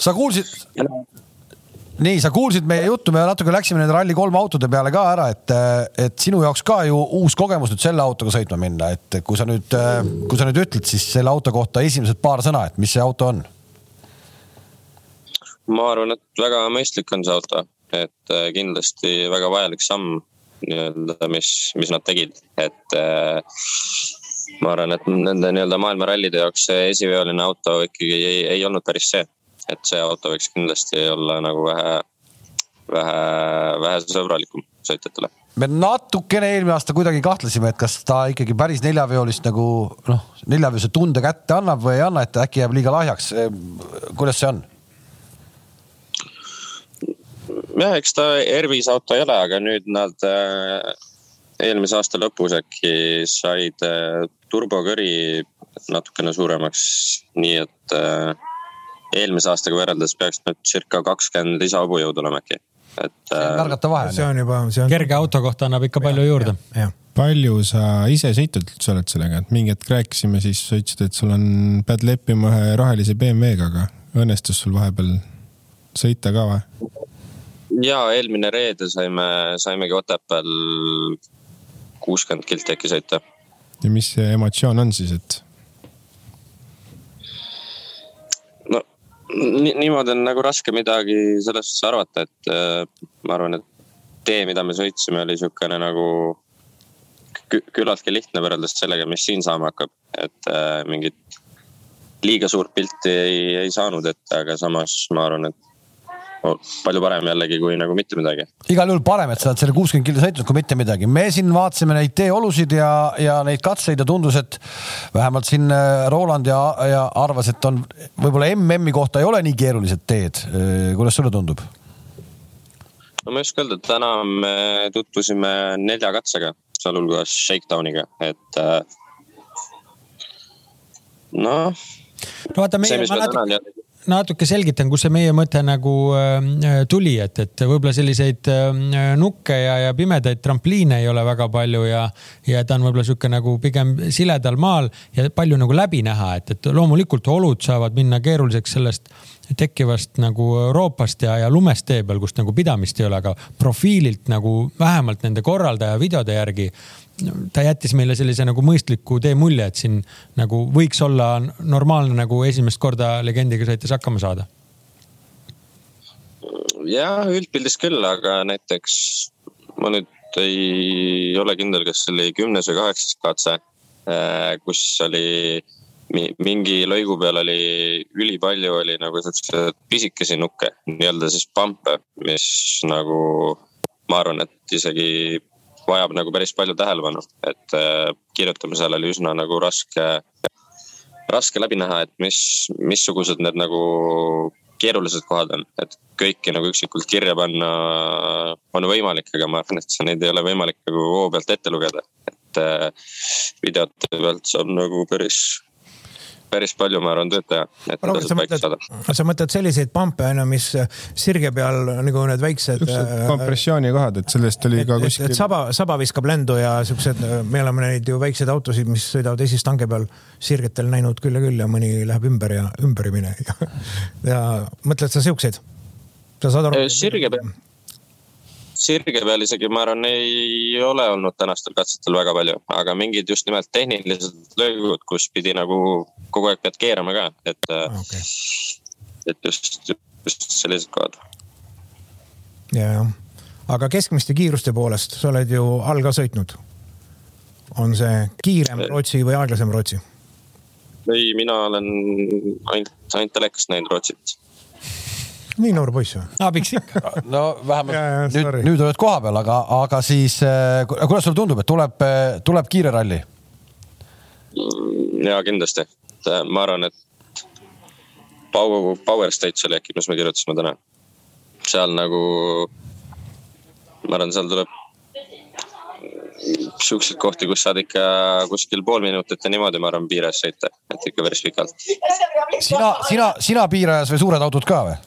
A: sa kuulsid nii, sa kuulsid meie juttu, me natuke läksime nende Rally3 autode peale ka ära, et, et sinu jaoks ka ju uus kogemus nüüd selle autoga sõitma minna, et kui sa nüüd, kui sa nüüd ütled siis selle auto kohta esimesed paar sõna, et mis see auto on?
E: ma arvan, et väga mõistlik on see auto, et äh, kindlasti väga vajalik samm nii-öelda, mis, mis nad tegid, et äh, ma arvan, et nende nii-öelda maailmarallide jaoks see esiveoline auto ikkagi ei, ei olnud päris see et see auto võiks kindlasti olla nagu vähe, vähe, vähe sõbralikum sõitjatele.
A: me natukene eelmine aasta kuidagi kahtlesime, et kas ta ikkagi päris neljaveolist nagu noh, neljaveolise tunde kätte annab või ei anna, et äkki jääb liiga lahjaks. kuidas see on?
E: jah, eks ta Ervis auto ei ole, aga nüüd nad äh, eelmise aasta lõpus äkki said äh, turbokõri natukene suuremaks, nii et äh, eelmise aastaga võrreldes peaks nüüd circa kakskümmend lisahobujõudu olema äkki, et.
A: märgata vahe.
B: see on juba, see on.
D: kerge auto kohta annab ikka palju ja, juurde.
C: palju sa ise sõitnud üldse oled sellega, et mingi hetk rääkisime, siis sa ütlesid, et sul on, pead leppima ühe rohelise BMW-ga, aga õnnestus sul vahepeal sõita ka või?
E: ja eelmine reede saime, saimegi Otepääl kuuskümmend kilti äkki sõita.
C: ja mis see emotsioon on siis, et
E: niimoodi on nagu raske midagi selles suhtes arvata, et äh, ma arvan, et tee, mida me sõitsime, oli sihukene nagu küllaltki lihtne võrreldes sellega, mis siin saama hakkab, et äh, mingit liiga suurt pilti ei, ei saanud ette, aga samas ma arvan, et palju parem jällegi kui nagu mitte midagi.
A: igal juhul parem, et sa oled selle kuuskümmend kildi sõitnud, kui mitte midagi. me siin vaatasime neid teeolusid ja, ja neid katseid ja tundus, et vähemalt siin äh, Roland ja, ja arvas, et on võib-olla MM-i kohta ei ole nii keerulised teed. Äh, kuidas sulle tundub?
E: no ma ei oska öelda, täna me tutvusime nelja katsega, sealhulgas Shakedowniga, et äh, noh.
D: no vaata, meie, ma natuke, natuke selgitan, kus see meie mõte nagu äh, tuli, et, et võib-olla selliseid äh, nukke ja, ja pimedaid trampliine ei ole väga palju ja, ja ta on võib-olla sihuke nagu pigem siledal maal ja palju nagu läbi näha, et, et loomulikult olud saavad minna keeruliseks sellest tekkivast nagu Euroopast ja, ja lumest tee peal, kus nagu pidamist ei ole, aga profiililt nagu vähemalt nende korraldaja videode järgi ta jättis meile sellise nagu mõistliku tee mulje, et siin nagu võiks olla normaalne nagu esimest korda legendiga sõites hakkama saada.
E: jah, üldpildis küll, aga näiteks ma nüüd ei ole kindel, kas see oli kümnes või kaheksas katse, äh, kus oli mingi lõigu peal oli ülipalju oli nagu siukseid pisikesi nukke, nii-öelda siis pampe, mis nagu ma arvan, et isegi vajab nagu päris palju tähelepanu, et äh, kirjutamisel oli üsna nagu raske, raske läbi näha, et mis, missugused need nagu keerulised kohad on, et kõiki nagu üksikult kirja panna on võimalik, aga ma arvan, et neid ei ole võimalik nagu hoo pealt ette lugeda. et äh, videote pealt saab nagu päris päris palju, ma arvan, tööd teha, et no,
B: sa mõtled, sa mõtled selliseid pampe on ju, mis sirge peal nagu need väiksed.
C: Äh, kompressioonikohad, et sellest oli ka kuskil.
B: saba, saba viskab lendu ja siuksed, me oleme neid ju väikseid autosid, mis sõidavad esistange peal sirgetel näinud küll ja küll ja mõni läheb ümber ja ümber ei mine ja mõtled sa siukseid? sa saad aru?
E: Äh, sirge peal sirge peal isegi ma arvan, ei ole olnud tänastel katsetel väga palju, aga mingid just nimelt tehnilised löögud, kus pidi nagu kogu aeg pead keerama ka, et okay., et just, just sellised kohad.
B: ja, jah, aga keskmiste kiiruste poolest, sa oled ju all ka sõitnud. on see kiirem Rootsi või aeglasem Rootsi?
E: ei, mina olen ainult, ainult telekast näinud Rootsit
B: nii noor poiss või?
D: abiks ikka.
A: no vähemalt ja, ja, nüüd, nüüd oled kohapeal, aga, aga siis äh, kuidas sulle tundub, et tuleb, äh, tuleb kiire ralli?
E: Mm, ja kindlasti, et äh, ma arvan, et Power, Power Stage oli äkki, mis me kirjutasime täna. seal nagu, ma arvan, seal tuleb siukseid kohti, kus saad ikka kuskil pool minutit ja niimoodi, ma arvan, piires sõita, et ikka päris pikalt.
A: sina, sina, sina piirajas või suured autod ka või?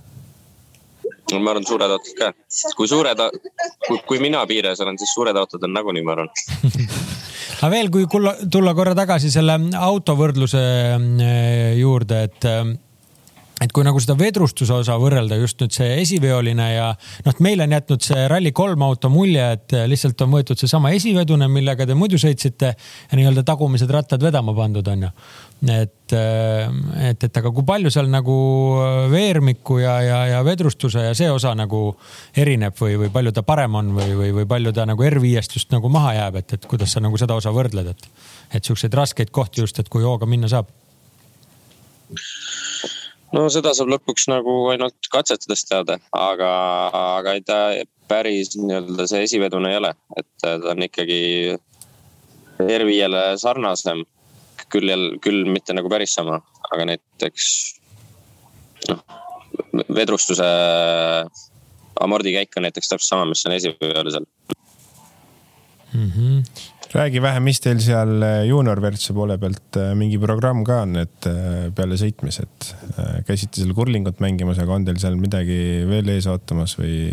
E: Ma arvan, suured autod ka. kui suured, kui, kui mina piires olen, siis suured autod on nagunii, ma arvan
D: aga veel, kui tulla korra tagasi selle autovõrdluse eh, juurde, et eh, et kui nagu seda vedrustuse osa võrrelda, just nüüd see esiveoline ja noh, meile on jätnud see Rally3 auto mulje, et lihtsalt on võetud seesama esivedune, millega te muidu sõitsite ja nii-öelda tagumised rattad vedama pandud, on ju. et, et, et aga kui palju seal nagu veermiku ja, ja, ja vedrustuse ja see osa nagu erineb või, või palju ta parem on või, või, või palju ta nagu R5-st just nagu maha jääb, et, et kuidas sa nagu seda osa võrdled, et, et siukseid raskeid kohti just, et kui hooga minna saab
E: no seda saab lõpuks nagu ainult katsetades teada, aga, aga ei ta päris nii-öelda see esivedune ei ole, et ta on ikkagi R5-le sarnasem. küll jälle, küll mitte nagu päris sama, aga näiteks noh, vedrustuse amordikäik on näiteks täpselt sama, mis on esiveolisel
C: mm. -hmm räägi vähem, mis teil seal äh, juunior-Virtsu poole pealt äh, mingi programm ka on, et äh, peale sõitmised käisite seal kurlingut mängimas, aga on teil seal midagi veel ees ootamas või,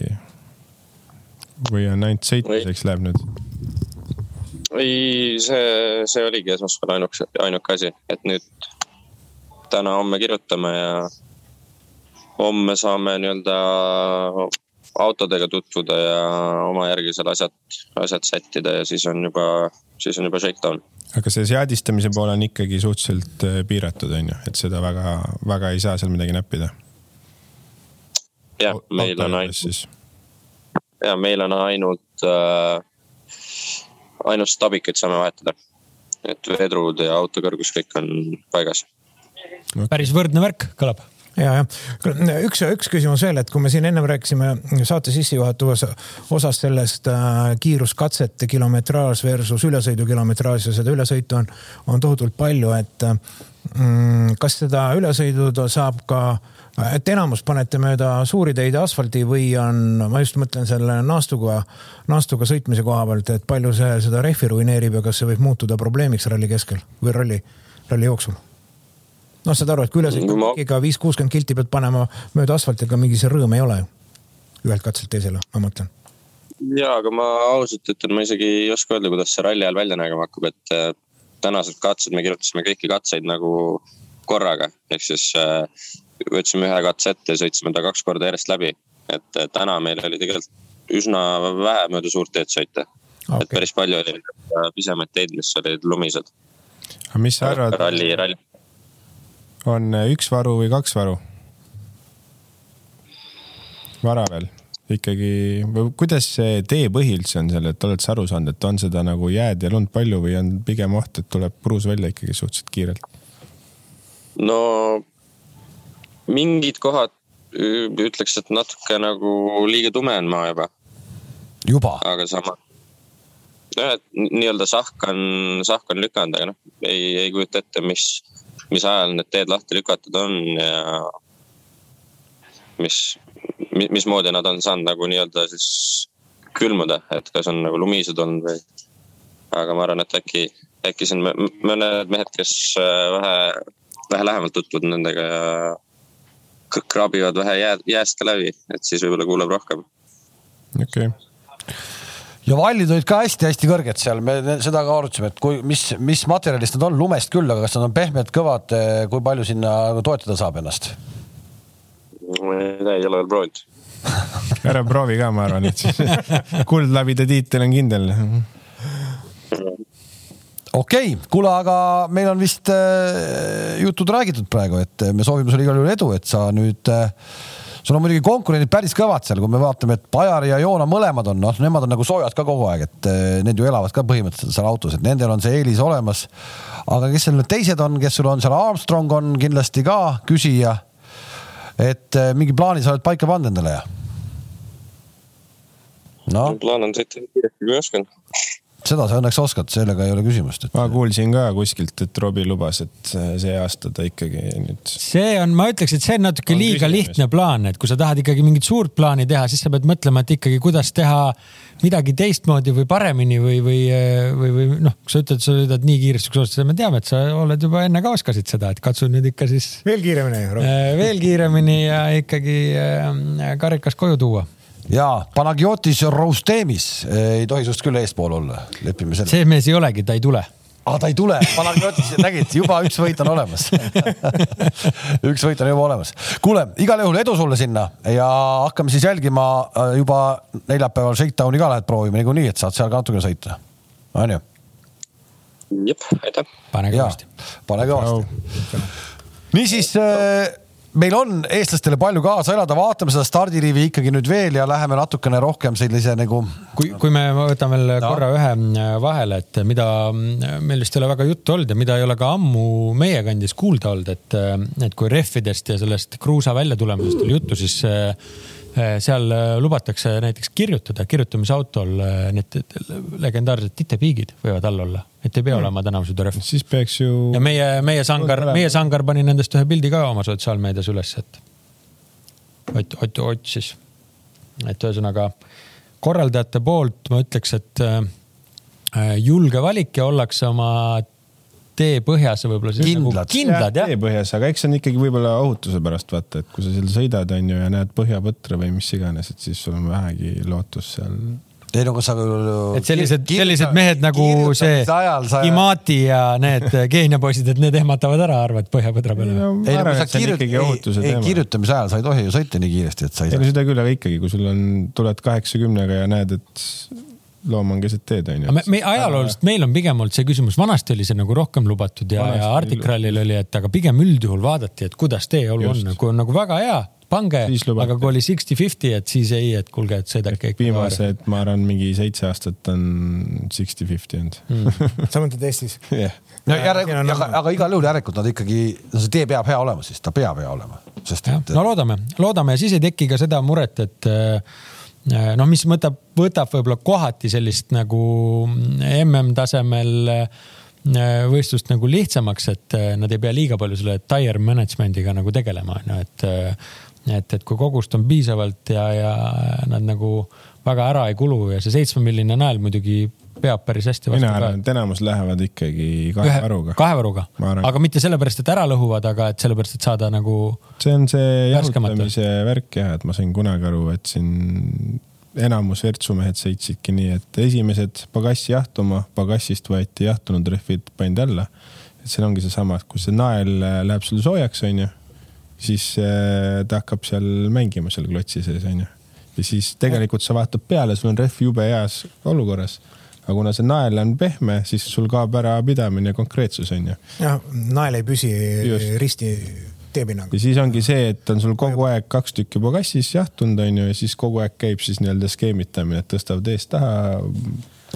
C: või on ainult sõitmiseks läheb nüüd?
E: ei, see, see oligi esmaspäeval ainuke, ainuke asi, et nüüd täna-homme kirjutame ja homme saame nii-öelda autodega tutvuda ja oma järgi seal asjad, asjad sättida ja siis on juba, siis on juba shakedown.
C: aga see seadistamise pool on ikkagi suhteliselt äh, piiratud, on ju, et seda väga, väga ei saa seal midagi näppida?
E: jah, meil on ainult, ja meil on ainult äh,, ainult stabikaid saame vahetada. et vedrud ja autokõrgus kõik on paigas
D: okay.. päris võrdne värk kõlab
B: ja, jah, üks, üks küsimus veel, et kui me siin ennem rääkisime saate sissejuhatavas osas sellest äh, kiiruskatsete kilometraaž versus ülesõidu kilometraaž ja seda ülesõitu on, on tohutult palju, et mm, kas seda ülesõidu saab ka et enamus panete mööda suuri teid asfaldi või on, ma just mõtlen selle naastuga, naastuga sõitmise koha pealt, et palju see seda rehvi ruineerib ja kas see võib muutuda probleemiks ralli keskel või ralli, ralli jooksul? Noh, saad aru, et kui ülesõidukiga viis, kuuskümmend kilti pead panema mööda asfalti, ega mingi see rõõm ei ole ju. ühelt katselt teisele, ma mõtlen.
E: ja, aga ma ausalt ütlen, ma isegi ei oska öelda, kuidas see ralli ajal välja nägema hakkab, et äh, tänased katsed, me kirjutasime kõiki katseid nagu korraga, ehk siis äh, võtsime ühe katse ette ja sõitsime ta kaks korda järjest läbi. et äh, täna meil oli tegelikult üsna vähe mööda suurt teed sõita okay.. et päris palju oli pisemaid teid, mis olid lumised.
C: aga mis sa arvad?
E: ralli, ralli
C: on äh, üks varu või kaks varu? vara veel ikkagi, kuidas see teepõhi üldse on seal, et oled sa aru saanud, et on seda nagu jääd ja lund palju või on pigem oht, et tuleb purus välja ikkagi suhteliselt kiirelt?
E: no mingid kohad ütleks, et natuke nagu liiga tume on maa juba.
A: juba?
E: aga sama, jah, et nii-öelda sahk on, sahk on lükanud, aga noh, ei, ei kujuta ette, mis mis ajal need teed lahti lükatud on ja mis, mismoodi nad on saanud nagu nii-öelda siis külmuda, et kas on nagu lumised olnud või. aga ma arvan, et äkki, äkki siin mõned mehed, kes äh, vähe, vähe lähemalt tutvunud nendega ja kraabivad vähe jää, jääst ka läbi, et siis võib-olla kuuleb rohkem.
C: okei okay
A: ja vallid olid ka hästi-hästi kõrged seal, me seda ka arutasime, et kui, mis, mis materjalist nad on, lumest küll, aga kas nad on pehmed, kõvad, kui palju sinna toetada saab ennast?
E: ma ei tea, ei ole veel proovinud
C: ära proovi ka, ma arvan, et siis kuldläbide tiitel on kindel.
A: okei okay,, kuule, aga meil on vist äh, jutud räägitud praegu, et me soovime sulle igal juhul edu, et sa nüüd äh, sul on muidugi konkurendid päris kõvad seal, kui me vaatame, et Pajar ja Joona mõlemad on, noh, nemad on nagu soojad ka kogu aeg, et eh, need ju elavad ka põhimõtteliselt seal autos, et nendel on see eelis olemas. aga kes seal nüüd teised on, kes sul on seal, Armstrong on kindlasti ka küsija. et eh, mingi plaani sa oled paika pannud endale ja?
E: noh. plaan on nii kiiresti kui oskan
A: seda sa õnneks oskad, sellega ei ole küsimust et....
C: ma kuulsin ka kuskilt, et Robbie lubas, et see aasta ta ikkagi nüüd.
D: see on, ma ütleks, et see on natuke on liiga lihtne plaan, et kui sa tahad ikkagi mingit suurt plaani teha, siis sa pead mõtlema, et ikkagi, kuidas teha midagi teistmoodi või paremini või, või, või, või noh, kui sa ütled, sa sõidad nii kiiresti, kui sa oskad, me teame, et sa oled juba enne ka oskasid seda, et katsu nüüd ikka siis.
B: veel kiiremini.
D: Äh, veel kiiremini ja ikkagi äh, karikas koju tuua
A: ja Panagiotis Roustemis ei tohi sinust küll eespool olla, lepime selle.
D: see mees ei olegi, ta ei tule
A: aa, ta ei tule, Panagiotis, nägid, juba üks võit on olemas üks võit on juba olemas. kuule, igal juhul edu sulle sinna ja hakkame siis jälgima äh, juba neljapäeval Shakedowni ka lähed proovima niikuinii, et saad seal ka natukene sõita. on ju?
E: jep, aitäh.
D: pane kõvasti.
A: pane kõvasti. niisiis äh, meil on eestlastele palju kaasa elada, vaatame seda stardiriivi ikkagi nüüd veel ja läheme natukene rohkem sellise nagu.
D: kui, kui me võtame veel no. korra ühe äh, vahele, et mida äh, meil vist ei ole väga juttu olnud ja mida ei ole ka ammu meie kandis kuulda olnud, et, äh, et kui rehvidest ja sellest kruusa väljatulemisest oli juttu, siis seal eh, lubatakse näiteks kirjutada, kirjutamisautol eh, need legendaarsed titepiigid võivad all olla, et ei pea mm. olema tänavasõidu rehv.
C: siis peaks ju.
D: ja meie, meie sangar, meie sangar pani nendest ühe pildi ka oma sotsiaalmeedias üles, et Ott, Ott otsis. et ühesõnaga korraldajate poolt ma ütleks, et julge valik ja ollakse oma tee põhjas võib-olla.
A: kindlad nagu,.
D: kindlad jah,
C: jah.. tee põhjas, aga eks see on ikkagi võib-olla ohutuse pärast vaata, et kui sa seal sõidad, on ju, ja näed põhjapõtra või mis iganes, et siis sul on vähegi lootus seal
A: ei no kas sa
D: et sellised, sellised mehed nagu see sa... Imati ja need Keenia poisid, et need ehmatavad ära, arvad põhjapõdra peale
A: no,? ei no kui sa kirjut-, ei, ei kirjutamise ajal sa ei tohi ju sõita nii kiiresti, et sa
C: ei saa. ei no seda küll, aga ikkagi, kui sul on, tuled kaheksakümnega ja näed, et loom on keset teed, onju.
D: me, me ajalooliselt, meil on pigem olnud see küsimus, vanasti oli see nagu rohkem lubatud ja, ja Arctic Rallyl oli, et aga pigem üldjuhul vaadati, et kuidas teeolu on, kui on nagu väga hea, pange, aga kui oli sixty-fifty, et siis ei, et kuulge, et sõidake
C: ikka. viimased, ma arvan, mingi seitse aastat on sixty-fifty olnud
B: mm. sa mõtled Eestis
A: yeah.? no järelikult, aga, aga igal juhul järelikult nad ikkagi, no see tee peab hea olema, siis ta peab hea olema sest
D: et. no loodame, loodame ja siis ei teki ka seda muret, et noh, mis võtab, võtab võib-olla kohati sellist nagu MM-tasemel võistlust nagu lihtsamaks, et nad ei pea liiga palju selle tire management'iga nagu tegelema, on ju, et et, et kui kogust on piisavalt ja, ja nad nagu väga ära ei kulu ja see seitsmemilline nael muidugi peab päris hästi
C: vastu. mina arvan, et enamus lähevad ikkagi kahe varuga.
D: kahe varuga, aga mitte sellepärast, et ära lõhuvad, aga et sellepärast, et saada nagu.
C: see on see jahutamise värk jah, et ma sain kunagi aru, et siin enamus virtsumehed sõitsidki nii, et esimesed pagassi jahtuma, pagassist võeti jahtunud rehvid pandi alla. et seal ongi seesama, et kui see nael läheb sul soojaks, onju, siis äh, ta hakkab seal mängima seal klotsi sees, onju. ja siis tegelikult sa vaatad peale, sul on rehv jube heas olukorras aga kuna see nael on pehme, siis sul kaob ära pidamine ja konkreetsus on ju.
B: jah, nael ei püsi Just. risti teepinnaga.
C: ja siis ongi see, et on sul kogu aeg kaks tükki pagassis jahtunud on ju ja siis kogu aeg käib siis nii-öelda skeemitamine, et tõstavad eest-taha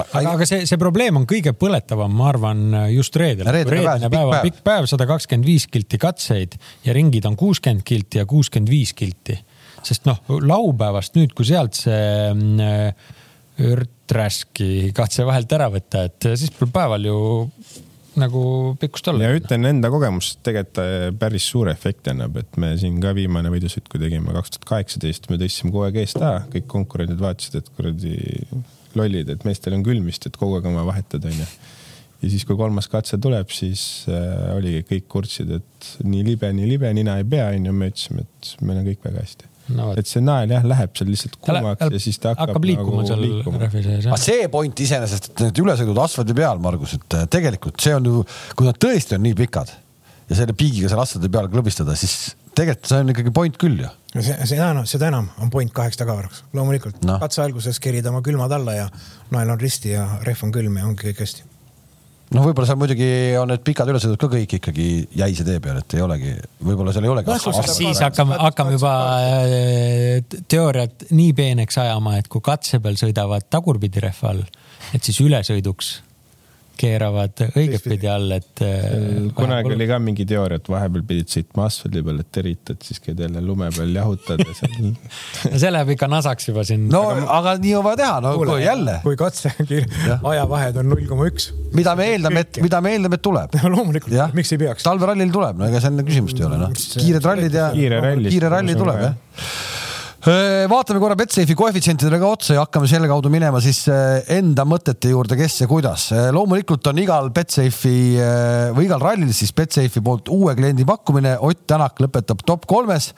D: aga, aga see, see probleem on kõige põletavam, ma arvan, just reedel. reedene päev on pikk päev, sada kakskümmend viis kilti katseid ja ringid on kuuskümmend kilti ja kuuskümmend viis kilti. sest noh, laupäevast nüüd, kui sealt see mm, ürträski katse vahelt ära võtta, et siis pole päeval ju nagu pikkust olla.
C: ja ütlen enda kogemust, tegelikult äh, päris suure efekti annab, et me siin ka viimane võidusõit, kui tegime kaks tuhat kaheksateist, me tõstsime kogu aeg eest taha, kõik konkurendid vaatasid, et kuradi lollid, et meestel on külmist, et kogu aeg on vaja vahetada, onju. ja siis, kui kolmas katse tuleb, siis äh, oligi kõik kurtsid, et nii libe, nii libe, nina ei pea, onju. me ütlesime, et meil on kõik väga hästi no,. et see nael jah, läheb seal lihtsalt kuumaks ja siis ta hakkab,
D: hakkab liikuma nagu seal rehvi sees.
A: aga see point iseenesest, et need ülesõidud asfaldi peal, Margus, et äh, tegelikult see on ju, kui nad tõesti on nii pikad ja selle piigiga seal asfaldi peal klõbistada, siis tegelikult see on ikkagi point küll ju.
B: see, seda enam, seda enam on point kaheks tagavaraks, loomulikult no.. katse alguses kerid oma külmad alla ja nael on risti ja rehv on külm ja ongi kõik hästi
A: noh, võib-olla seal muidugi on need pikad ülesõidud ka kõik ikkagi jäise tee peal, et ei olegi, võib-olla seal ei olegi
D: no,. siis hakkame, hakkame juba äh, teooriat nii peeneks ajama, et kui katse peal sõidavad tagurpidi rehva all, et siis ülesõiduks keeravad õigetpidi all, et.
C: Äh, kunagi oli ka mingi teooria, et vahepeal pidid sõitma asfaldi peal, et eritad, siis käid jälle lume peal jahutad ja seal
D: no see läheb ikka nasaks juba siin.
A: no aga, aga nii on vaja teha, no Kuule, jälle.
B: kui katse ajavahed on null koma üks.
A: mida me eeldame, et, mida me eeldame, et tuleb.
B: no loomulikult, miks ei peaks.
A: talverallil tuleb, no ega seal küsimust ei ole, noh. kiired rallid ja kiire ralli tuleb jah vaatame korra Betsafe'i koefitsientidele ka otsa ja hakkame selle kaudu minema siis enda mõtete juurde, kes ja kuidas. loomulikult on igal Betsafe'i või igal rallil siis Betsafe'i poolt uue kliendi pakkumine. Ott Tänak lõpetab top kolmes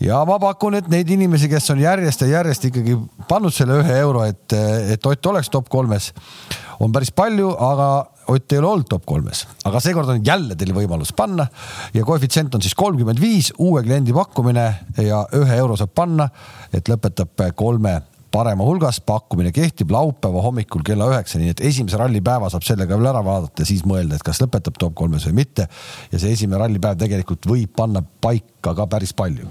A: ja ma pakun, et neid inimesi, kes on järjest ja järjest ikkagi pannud selle ühe euro, et, et Ott oleks top kolmes, on päris palju, aga Ott ei ole olnud top kolmes, aga seekord on jälle teil võimalus panna ja koefitsient on siis kolmkümmend viis, uue kliendi pakkumine ja ühe euro saab panna, et lõpetab kolme parema hulgas, pakkumine kehtib laupäeva hommikul kella üheksani, nii et esimese rallipäeva saab sellega veel ära vaadata, siis mõelda, et kas lõpetab top kolmes või mitte. ja see esimene rallipäev tegelikult võib panna paika ka päris palju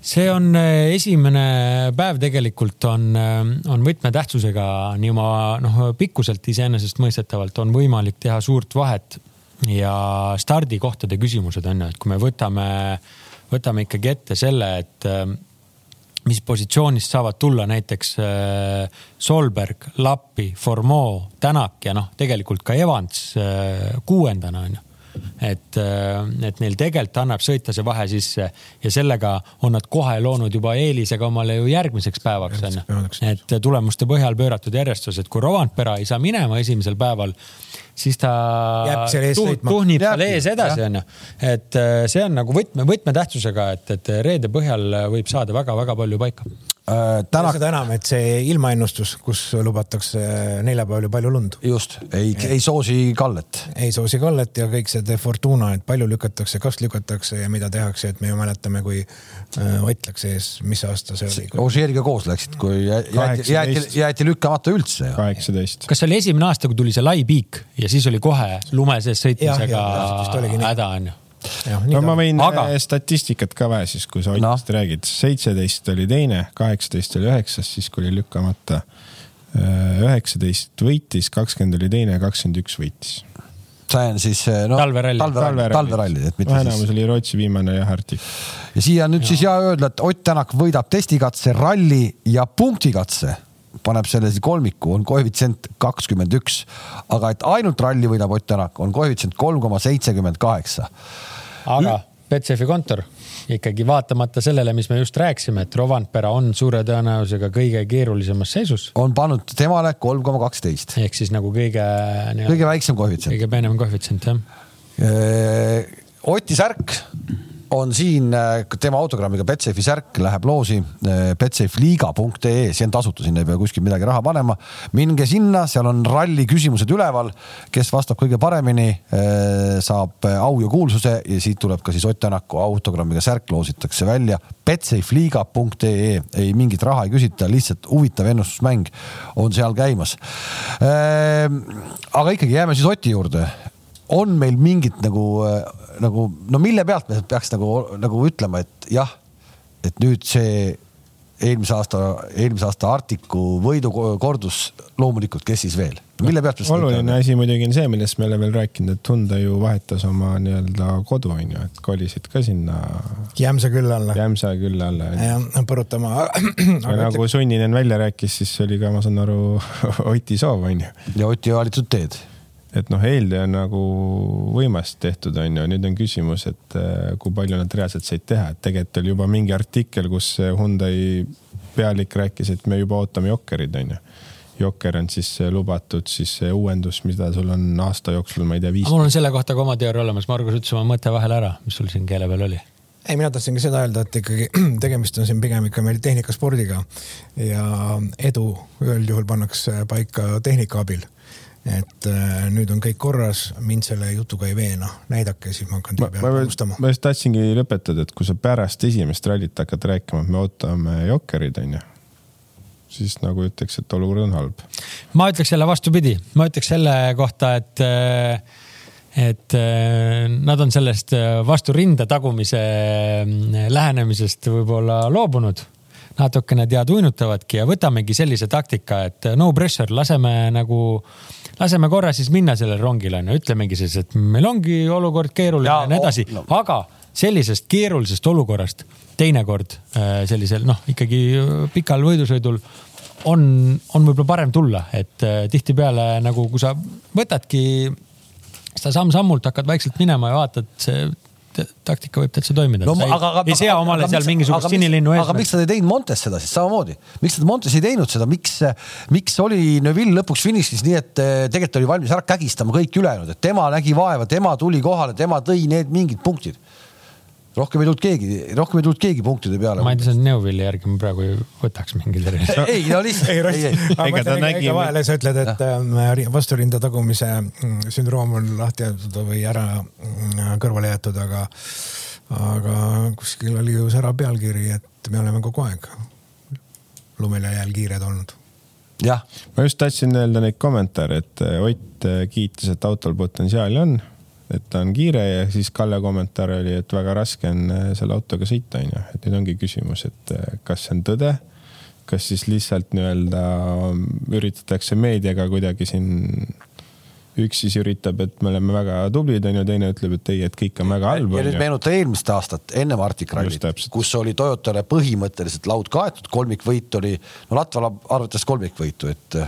D: see on äh, esimene päev tegelikult on, äh, on võtmetähtsusega nii oma noh, pikkuselt iseenesestmõistetavalt on võimalik teha suurt vahet ja stardikohtade küsimused on ju, et kui me võtame, võtame ikkagi ette selle, et äh, mis positsioonist saavad tulla näiteks Solberg, Lappi, Formeau, Tänak ja noh, tegelikult ka Evans kuuendana on ju et, äh, et neil tegelikult annab sõita see vahe sisse. Ja sellega on nad kohe loonud juba eelise ka omale ju järgmiseks päevaks on ju. et tulemuste põhjal pööratud järjestus, et kui Rovanpera ei saa minema esimesel päeval, siis ta tuhnib seal ees edasi onju. et äh, see on nagu võtme, võtmetähtsusega, et, et reede põhjal võib saada väga-väga palju paika
B: äh,. Tänak... seda enam, et see ilmaennustus, kus lubatakse neljapäeval ju palju lund.
A: just, ei, ei soosi kallet.
B: ei soosi kallet ja kõik see De Fortuna, et palju lükatakse, kas lükatakse ja mida tehakse, et me ju mäletame, kui äh, Ott läks ees, mis aasta see oli
A: kui...? Ožeeriga koos läksid, kui jäeti, jäeti, jäeti lükkamata üldse.
C: kaheksateist.
D: kas see oli esimene aasta, kui tuli see lai piik ja siis oli kohe lume sees sõitmisega häda onju?
C: no ma võin aga... Äh, statistikat ka vähe siis, kui sa Otist no. räägid. seitseteist oli teine, kaheksateist oli üheksas, siis kui oli lükkamata. Äh, üheksateist võitis, kakskümmend oli teine, kakskümmend üks võitis.
A: see on siis no,
D: talveralli,
A: talveralli, talveralli, et
C: mitte siis. enamus oli Rootsi viimane jah artik.
A: ja siia nüüd ja. siis hea öelda, et Ott Tänak võidab testikatse, ralli ja punktikatse paneb selle kolmiku, on koefitsient kakskümmend üks. aga et ainult ralli võidab Ott Tänak, on koefitsient kolm koma seitsekümmend kaheksa.
D: aga Betsafe kontor ikkagi vaatamata sellele, mis me just rääkisime, et Rovanpera on suure tõenäosusega kõige keerulisemas seisus.
A: on pannud temale kolm koma kaksteist.
D: ehk siis nagu kõige.
A: kõige väiksem koefitsient.
D: kõige peenem koefitsient jah.
A: Oti särk on siin äh, tema autogrammiga Betsafe'i särk läheb loosi äh, betsafeliiga.ee, see on tasuta, sinna ei pea kuskil midagi raha panema. minge sinna, seal on ralli küsimused üleval, kes vastab kõige paremini, äh, saab au ja kuulsuse ja siit tuleb ka siis Ott Tänaku autogrammiga särk loositakse välja. betsafeliiga.ee, ei mingit raha ei küsita, lihtsalt huvitav ennustusmäng on seal käimas. aga ikkagi jääme siis Oti juurde on meil mingit nagu, nagu no mille pealt me peaks nagu, nagu ütlema, et jah, et nüüd see eelmise aasta, eelmise aasta Arcticu võidu kordus loomulikult, kes siis veel, mille pealt?
C: oluline asi muidugi on see, millest me oleme veel rääkinud, et Hyundai ju vahetas oma nii-öelda kodu on ju, et kolisid ka sinna.
B: Jämsa külla alla.
C: Jämsa külla alla.
B: jah, põrutama.
C: nagu Sunninen välja rääkis, siis oli ka, ma saan aru, Oti soov on ju.
A: ja Oti valitud teed
C: et noh, eeltöö on nagu võimas tehtud, on ju, nüüd on küsimus, et äh, kui palju nad reaalselt said teha, et tegelikult oli juba mingi artikkel, kus Hyundai pealik rääkis, et me juba ootame Jokkerit, on ju. Jokker on siis lubatud siis uuendus, mida sul on aasta jooksul, ma ei tea, viis.
D: mul on selle kohta ka oma teooria olemas, Margus ütles oma mõtte vahele ära, mis sul siin keele peal oli.
B: Ei, mina tahtsingi seda öelda, et ikkagi tegemist on siin pigem ikka meil tehnikaspordiga. Ja edu üldjuhul pannakse paika tehnika abil et äh, nüüd on kõik korras, mind selle jutuga ei veena, näidake, siis ma hakkan teie peale panustama.
C: ma just tahtsingi lõpetada, et kui sa pärast esimest rallit hakkad rääkima, et me ootame Jokkerid, onju siis nagu ütleks, et olukord on halb.
D: ma ütleks jälle vastupidi, ma ütleks selle kohta, et, äh, et äh, nad on sellest vastu rinda tagumise lähenemisest võib-olla loobunud natukene tead uinutavadki ja võtamegi sellise taktika, et no pressure, laseme nagu laseme korra siis minna sellele rongile onju, ütlemegi siis, et meil ongi olukord keeruline ja, ja nii edasi no., aga sellisest keerulisest olukorrast teinekord äh, sellisel noh, ikkagi pikal võidusõidul on, on võib-olla parem tulla, et tihtipeale nagu, kui sa võtadki seda samm-sammult hakkad vaikselt minema ja vaatad, see taktika võib täitsa toimida. No,. Aga, aga, ei sea omale aga, seal aga, mingisugust sinilinnu
A: ees. aga miks nad ei teinud Montes seda siis? Samamoodi, miks nad Montes ei teinud seda, miks, miks oli Neville lõpuks finišis nii, et eh, tegelikult oli valmis ära kägistama kõik ülejäänud, et tema nägi vaeva, tema tuli kohale, tema tõi need mingid punktid rohkem ei tulnud keegi, rohkem ei tulnud keegi punktide peale.
D: ma ei tea, see on Neuvilli järgi ma praegu ei võtaks mingit
A: erilist. ei, no lihtsalt. ei, ei, ei.
B: ega ta nägi. vahele sa ütled, et äh, vasturinda tagumise mm, sündroom on lahti jäetud või ära mm, kõrvale jäetud, aga, aga kuskil oli ju sära pealkiri, et me oleme kogu aeg lumel ja jääl kiired olnud
A: jah.
C: ma just tahtsin öelda neid kommentaare, et Ott kiitis, et autol potentsiaali on et ta on kiire ja siis Kalle kommentaar oli, et väga raske on äh, selle autoga sõita, onju. et nüüd ongi küsimus, et äh, kas see on tõde, kas siis lihtsalt nii-öelda üritatakse meediaga kuidagi siin üks siis üritab, et me oleme väga tublid, onju, teine ütleb, et ei, et kõik on väga halb.
A: ja nüüd meenuta eelmist aastat ennem Arctic Rallyt, kus oli Toyotale põhimõtteliselt laud kaetud, kolmikvõit oli, no Latvala arvates kolmikvõitu, et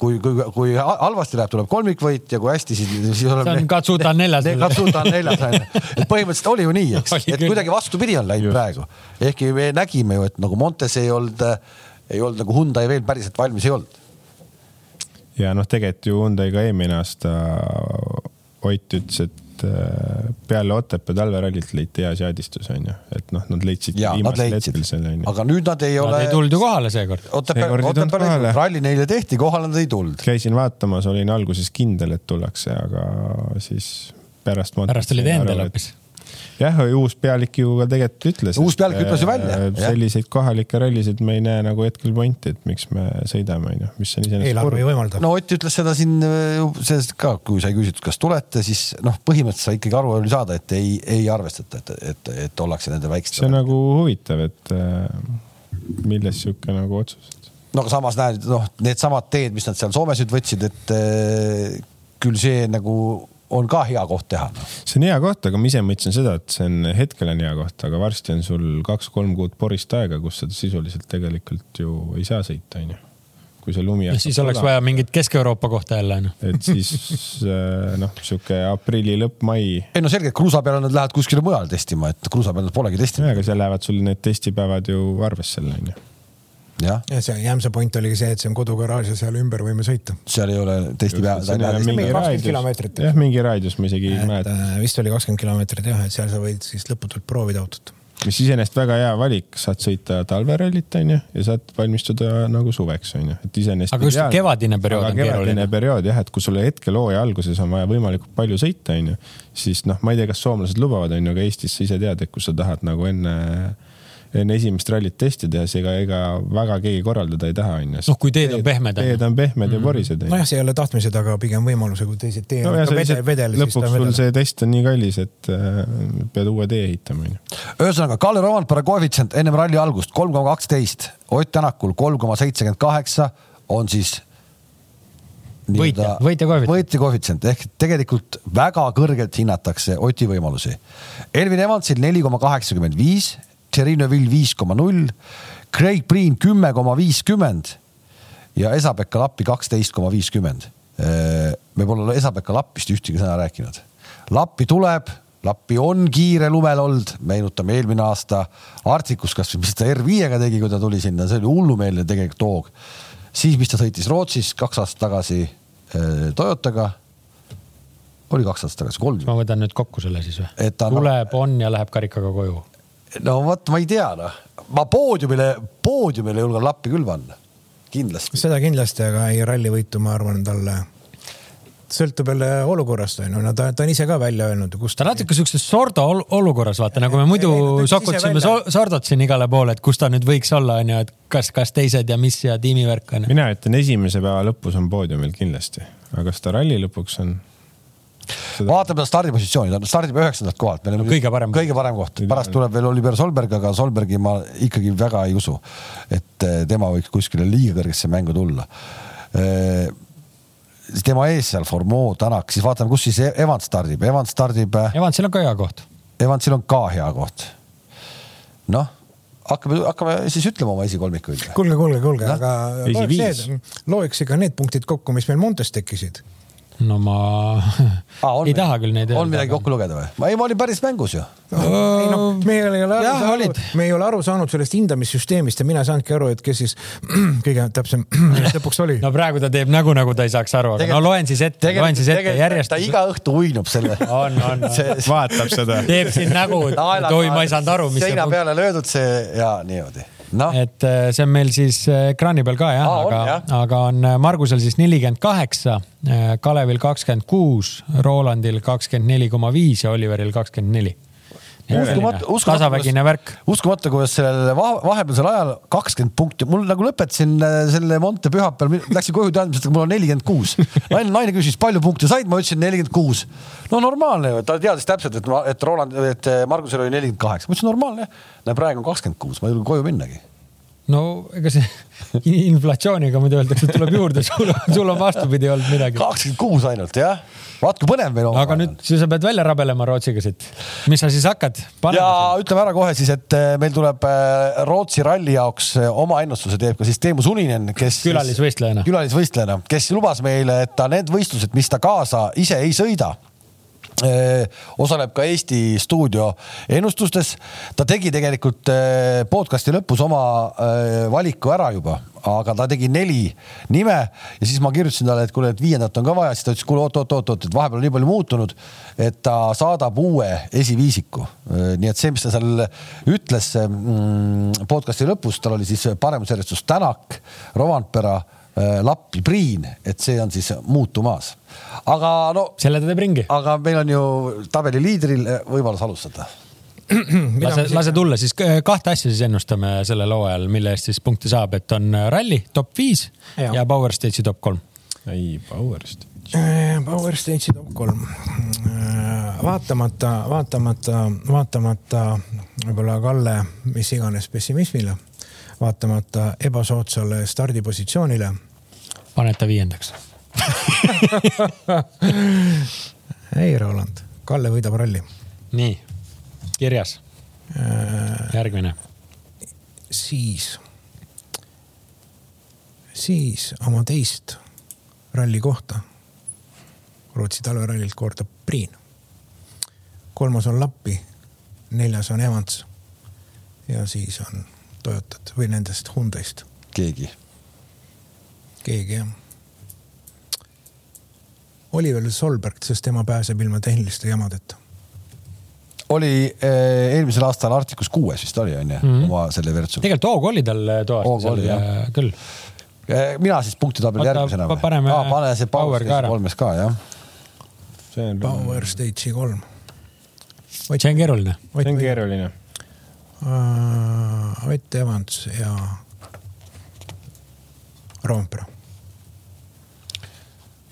A: kui, kui, kui halvasti läheb, tuleb kolmikvõit ja kui hästi, siis, siis
D: oleme. see on Katsuta neljas.
A: Katsuta neljas onju, et põhimõtteliselt oli ju nii, eks, et kuidagi vastupidi on läinud Just. praegu. ehkki me nägime ju, et nagu Montes ei olnud, ei olnud nagu Hyundai veel päriselt valmis ei olnud
C: ja noh, tegelikult ju Hyundai ka eelmine aasta Ott ütles, et äh, peale Otepää talverallit leiti hea seadistus onju, et noh, nad leidsid
A: ja, viimasel hetkel selle onju. aga nüüd nad ei ole.
D: Nad ei tulnud ju kohale seekord.
A: Otepää, Otepää ralli neile tehti, kohale nad ei tulnud.
C: käisin vaatamas, olin alguses kindel, et tullakse, aga siis pärast.
D: pärast olid endal hoopis
C: jah, uus pealik ju ka tegelikult ütles.
A: uus pealik ütles ju välja.
C: selliseid kohalikke rallisid me ei näe nagu hetkel pointi, et miks me sõidame, onju, mis on iseenesest.
B: eelarve ei võimalda.
A: no Ott ütles seda siin äh, sellest ka, kui sai küsitud, kas tulete, siis noh, põhimõtteliselt sai ikkagi aru oli saada, et ei, ei arvestata, et, et, et ollakse nende väikeste.
C: see on nagu huvitav, et äh, milles sihuke nagu otsus
A: no aga samas näed, noh, needsamad teed, mis nad seal Soomes nüüd võtsid, et äh, küll see nagu on ka hea koht teha no..
C: see on hea koht, aga ma ise mõtlesin seda, et see on hetkel on hea koht, aga varsti on sul kaks-kolm kuud porist aega, kus sa sisuliselt tegelikult ju ei saa sõita, onju kui see lumi.
D: siis oleks tula. vaja mingit Kesk-Euroopa kohta jälle onju.
C: et siis äh, noh, sihuke aprilli lõpp, mai.
A: ei no selge, kruusa peal nad lähevad kuskile mujale testima, et kruusa peal nad polegi testinud.
C: aga seal lähevad sul need testipäevad ju arvesse jälle onju
B: jah ja see Jämsa point oligi see, et see on kodugaraaž ja seal ümber võime sõita.
A: seal ei ole testipäev.
C: jah, mingi raadius ma isegi ei mäleta.
B: Äh, vist oli kakskümmend kilomeetrit jah, et seal sa võid siis lõputult proovida autot
C: mis iseenesest väga hea valik, saad sõita talverallit, onju, ja saad valmistuda nagu suveks, onju, et iseenesest.
D: aga just kevadine periood on keeruline.
C: kevadine periood jah, et kui sul hetkel hooaja alguses on vaja võimalikult palju sõita, onju, siis noh, ma ei tea, kas soomlased lubavad, onju, aga Eestis sa ise tead, et kui sa tahad nagu enne enne esimest rallit testi teha, siis ega, ega väga keegi korraldada ei taha, onju.
D: noh, kui teed on pehmed.
C: teed on pehmed mm -hmm. ja porised.
B: nojah, see ei ole tahtmised, aga pigem võimaluse, kui teised tee
C: no, on vedel, vedel. lõpuks sul see test on nii kallis, et äh, pead uue tee ehitama, onju.
A: ühesõnaga, Kalle Rovanpere koefitsient ennem ralli algust kolm koma kaksteist, Ott Tänakul kolm koma seitsekümmend kaheksa on siis
D: võitja, võitja koefitsient.
A: võitja koefitsient ehk tegelikult väga kõrgelt hinnatakse Oti võimalusi. Elvin Evansil neli koma kaheksakümmend viis Tšerino Vill viis koma null, Craig Priin kümme koma viiskümmend ja Esa-Pekka Lappi kaksteist koma viiskümmend. me pole Esa-Pekka Lappist ühtegi sõna rääkinud. Lappi tuleb, Lappi on kiire lumel olnud, meenutame eelmine aasta Arcticus kasvõi, mis ta R5-ga tegi, kui ta tuli sinna, see oli hullumeelne tegelikult hoog. siis, mis ta sõitis Rootsis kaks aastat tagasi Toyotaga oli kaks aastat tagasi, kolm.
D: ma võtan nüüd kokku selle siis või? tuleb, on ja läheb karikaga koju
A: no vot, ma ei tea, noh, ma poodiumile, poodiumile julgen lappi küll panna, kindlasti.
B: seda kindlasti, aga ei rallivõitu, ma arvan, talle sõltub jälle olukorrast on ju, no ta, ta on ise ka välja öelnud, kus
D: ta natuke siukses sordo olukorras vaata, nagu me muidu sokutasime sordot siin igale poole, et kus ta nüüd võiks olla, on ju, et kas, kas teised ja mis ja tiimivärk on.
C: mina ütlen, esimese päeva lõpus on poodiumil kindlasti, aga kas ta ralli lõpuks on?
A: Vaatame stardipositsiooni, ta stardib üheksandalt kohalt.
D: No, kõige parem.
A: kõige parem koht, pärast tuleb veel Oliver Solberg, aga Solbergi ma ikkagi väga ei usu, et eh, tema võiks kuskile liiga kõrgesse mängu tulla eh, tema ees seal Formeau, Tänak, siis vaatame, kus siis Evans stardib, Evans stardib.
D: Eh, Evansil on ka hea koht.
A: Evansil on ka hea koht. noh, hakkame, hakkame siis ütlema oma esikolmikuid.
B: kuulge, kuulge, kuulge, aga loeks, need, loeks ikka need punktid kokku, mis meil Montes tekkisid
D: no ma ah, ei taha küll neid
A: öelda. on midagi kokku lugeda või? ei, ma olin päris mängus ju
B: ei noh, me ei ole aru saanud, me ei ole aru saanud sellest hindamissüsteemist ja mina ei saanudki aru, et kes siis kõige täpsem lõpuks oli.
D: no praegu ta teeb nägu, nagu ta ei saaks aru, aga Tegel, no loen siis ette, loen siis ette järjest.
A: ta iga õhtu uinub selle
D: on, on, on.
C: vaatab seda.
D: teeb siin nägu, et oi, ma ei saanud aru,
A: mis. seina peale löödud see ja niimoodi
D: no.. et äh, see on meil siis äh, ekraani peal ka jah ah,, aga, aga on äh, Margusel siis nelikümmend kaheksa, Kalevil kakskümmend kuus, Rolandil kakskümmend neli koma viis ja Oliveril kakskümmend neli
A: uskumatu, uskumatu, uskumatu, kuidas sellel vahepealsel ajal kakskümmend punkti, mul nagu lõpetasin selle Monte pühapäeval, läksin koju teadmisega, mul on nelikümmend kuus. naine, naine küsis, palju punkte said, ma ütlesin nelikümmend kuus. no normaalne ju, ta teadis täpselt, et, et Roland, et Margusel oli nelikümmend kaheksa, ma ütlesin normaalne. näe, praegu on kakskümmend kuus, ma ei julge koju minnagi
D: no ega see inflatsiooniga muidu öeldakse, et tuleb juurde, sul sul on vastupidi olnud midagi.
A: kakskümmend kuus ainult jah vaat kui põnev meil on.
D: aga nüüd siis sa pead välja rabelema Rootsiga siit. mis sa siis hakkad?
A: ja ütleme ära kohe siis, et eh, meil tuleb eh, Rootsi ralli jaoks eh, oma ennustuse teeb ka siis Teemu Suninen, kes.
D: külalisvõistlejana.
A: külalisvõistlejana, kes lubas meile, et ta need võistlused, mis ta kaasa ise ei sõida osaleb ka Eesti stuudio ennustustes. ta tegi tegelikult podcast'i lõpus oma valiku ära juba, aga ta tegi neli nime ja siis ma kirjutasin talle, et kuule, et viiendat on ka vaja, siis ta ütles, kuule oot-oot-oot, et vahepeal on nii palju muutunud, et ta saadab uue esiviisiku. nii et see, mis ta seal ütles mm, podcast'i lõpus, tal oli siis paremusjärjestus Tänak, Rovanpera Lappi, Priin, et see on siis muutumas aga no.
D: selle ta teeb ringi.
A: aga meil on ju tabeli liidril võimalus alustada
D: lase, lase tulla, siis kahte asja siis ennustame sellel hooajal, mille eest siis punkte saab, et on ralli top viis ja, ja Power Stage'i top kolm.
C: ei, Power Stage.
B: Äh, Power Stage'i top kolm. Äh, vaatamata, vaatamata, vaatamata võib-olla Kalle mis iganes pessimismile, vaatamata ebasoodsale stardipositsioonile.
D: paned ta viiendaks
B: ei, Roland, Kalle võidab ralli.
D: nii, kirjas. järgmine.
B: siis, siis oma teist ralli kohta Rootsi talverallilt kordab Priin. kolmas on Lappi, neljas on Evans ja siis on Toyotat või nendest Hyundai'st.
A: keegi.
B: keegi jah. Oliver Solberg, sest tema pääseb ilma tehniliste jamadeta.
A: oli eh, eelmisel aastal Arcticus kuues vist oli onju mm -hmm. oma selle Virtsu.
D: tegelikult hoogu oli tal toas. küll
A: mina siis punktitabeli järgmisena
D: või? paneme
A: ah, pane see Power ka ära. kolmes ka jah.
B: see on. Power Stage'i kolm.
D: see on keeruline.
C: see on keeruline.
B: Ott Evans ja Roompere.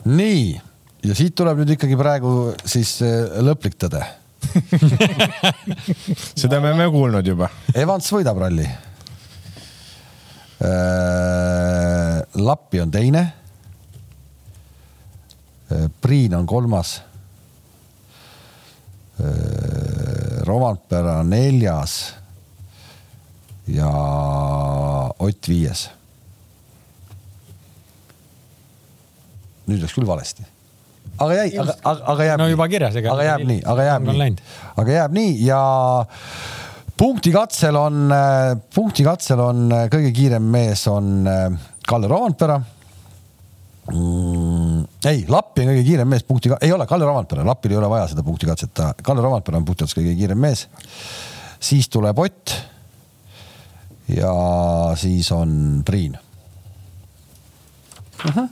A: nii, ja siit tuleb nüüd ikkagi praegu siis äh, lõplik tõde
C: seda me oleme kuulnud juba.
A: Evans võidab ralli Äh, Lappi on teine. Äh, Priin on kolmas. Äh, Romantpere on neljas. Ja Ott viies. nüüd läks küll valesti aga jäi, aga, aga, aga jääb.
D: no juba kirjas,
A: ega. aga jääb nii, aga jääb nii, aga jääb nii ja punktikatsel on, äh, punktikatsel on kõige kiirem mees on äh, Kalle Roandpera mm,. ei, Lappi on kõige kiirem mees punkti, ei ole Kalle Roandpera, Lappil ei ole vaja seda punktikatset, Kalle Roandpera on punktikatses kõige kiirem mees. siis tuleb Ott. Ja siis on.
D: -huh.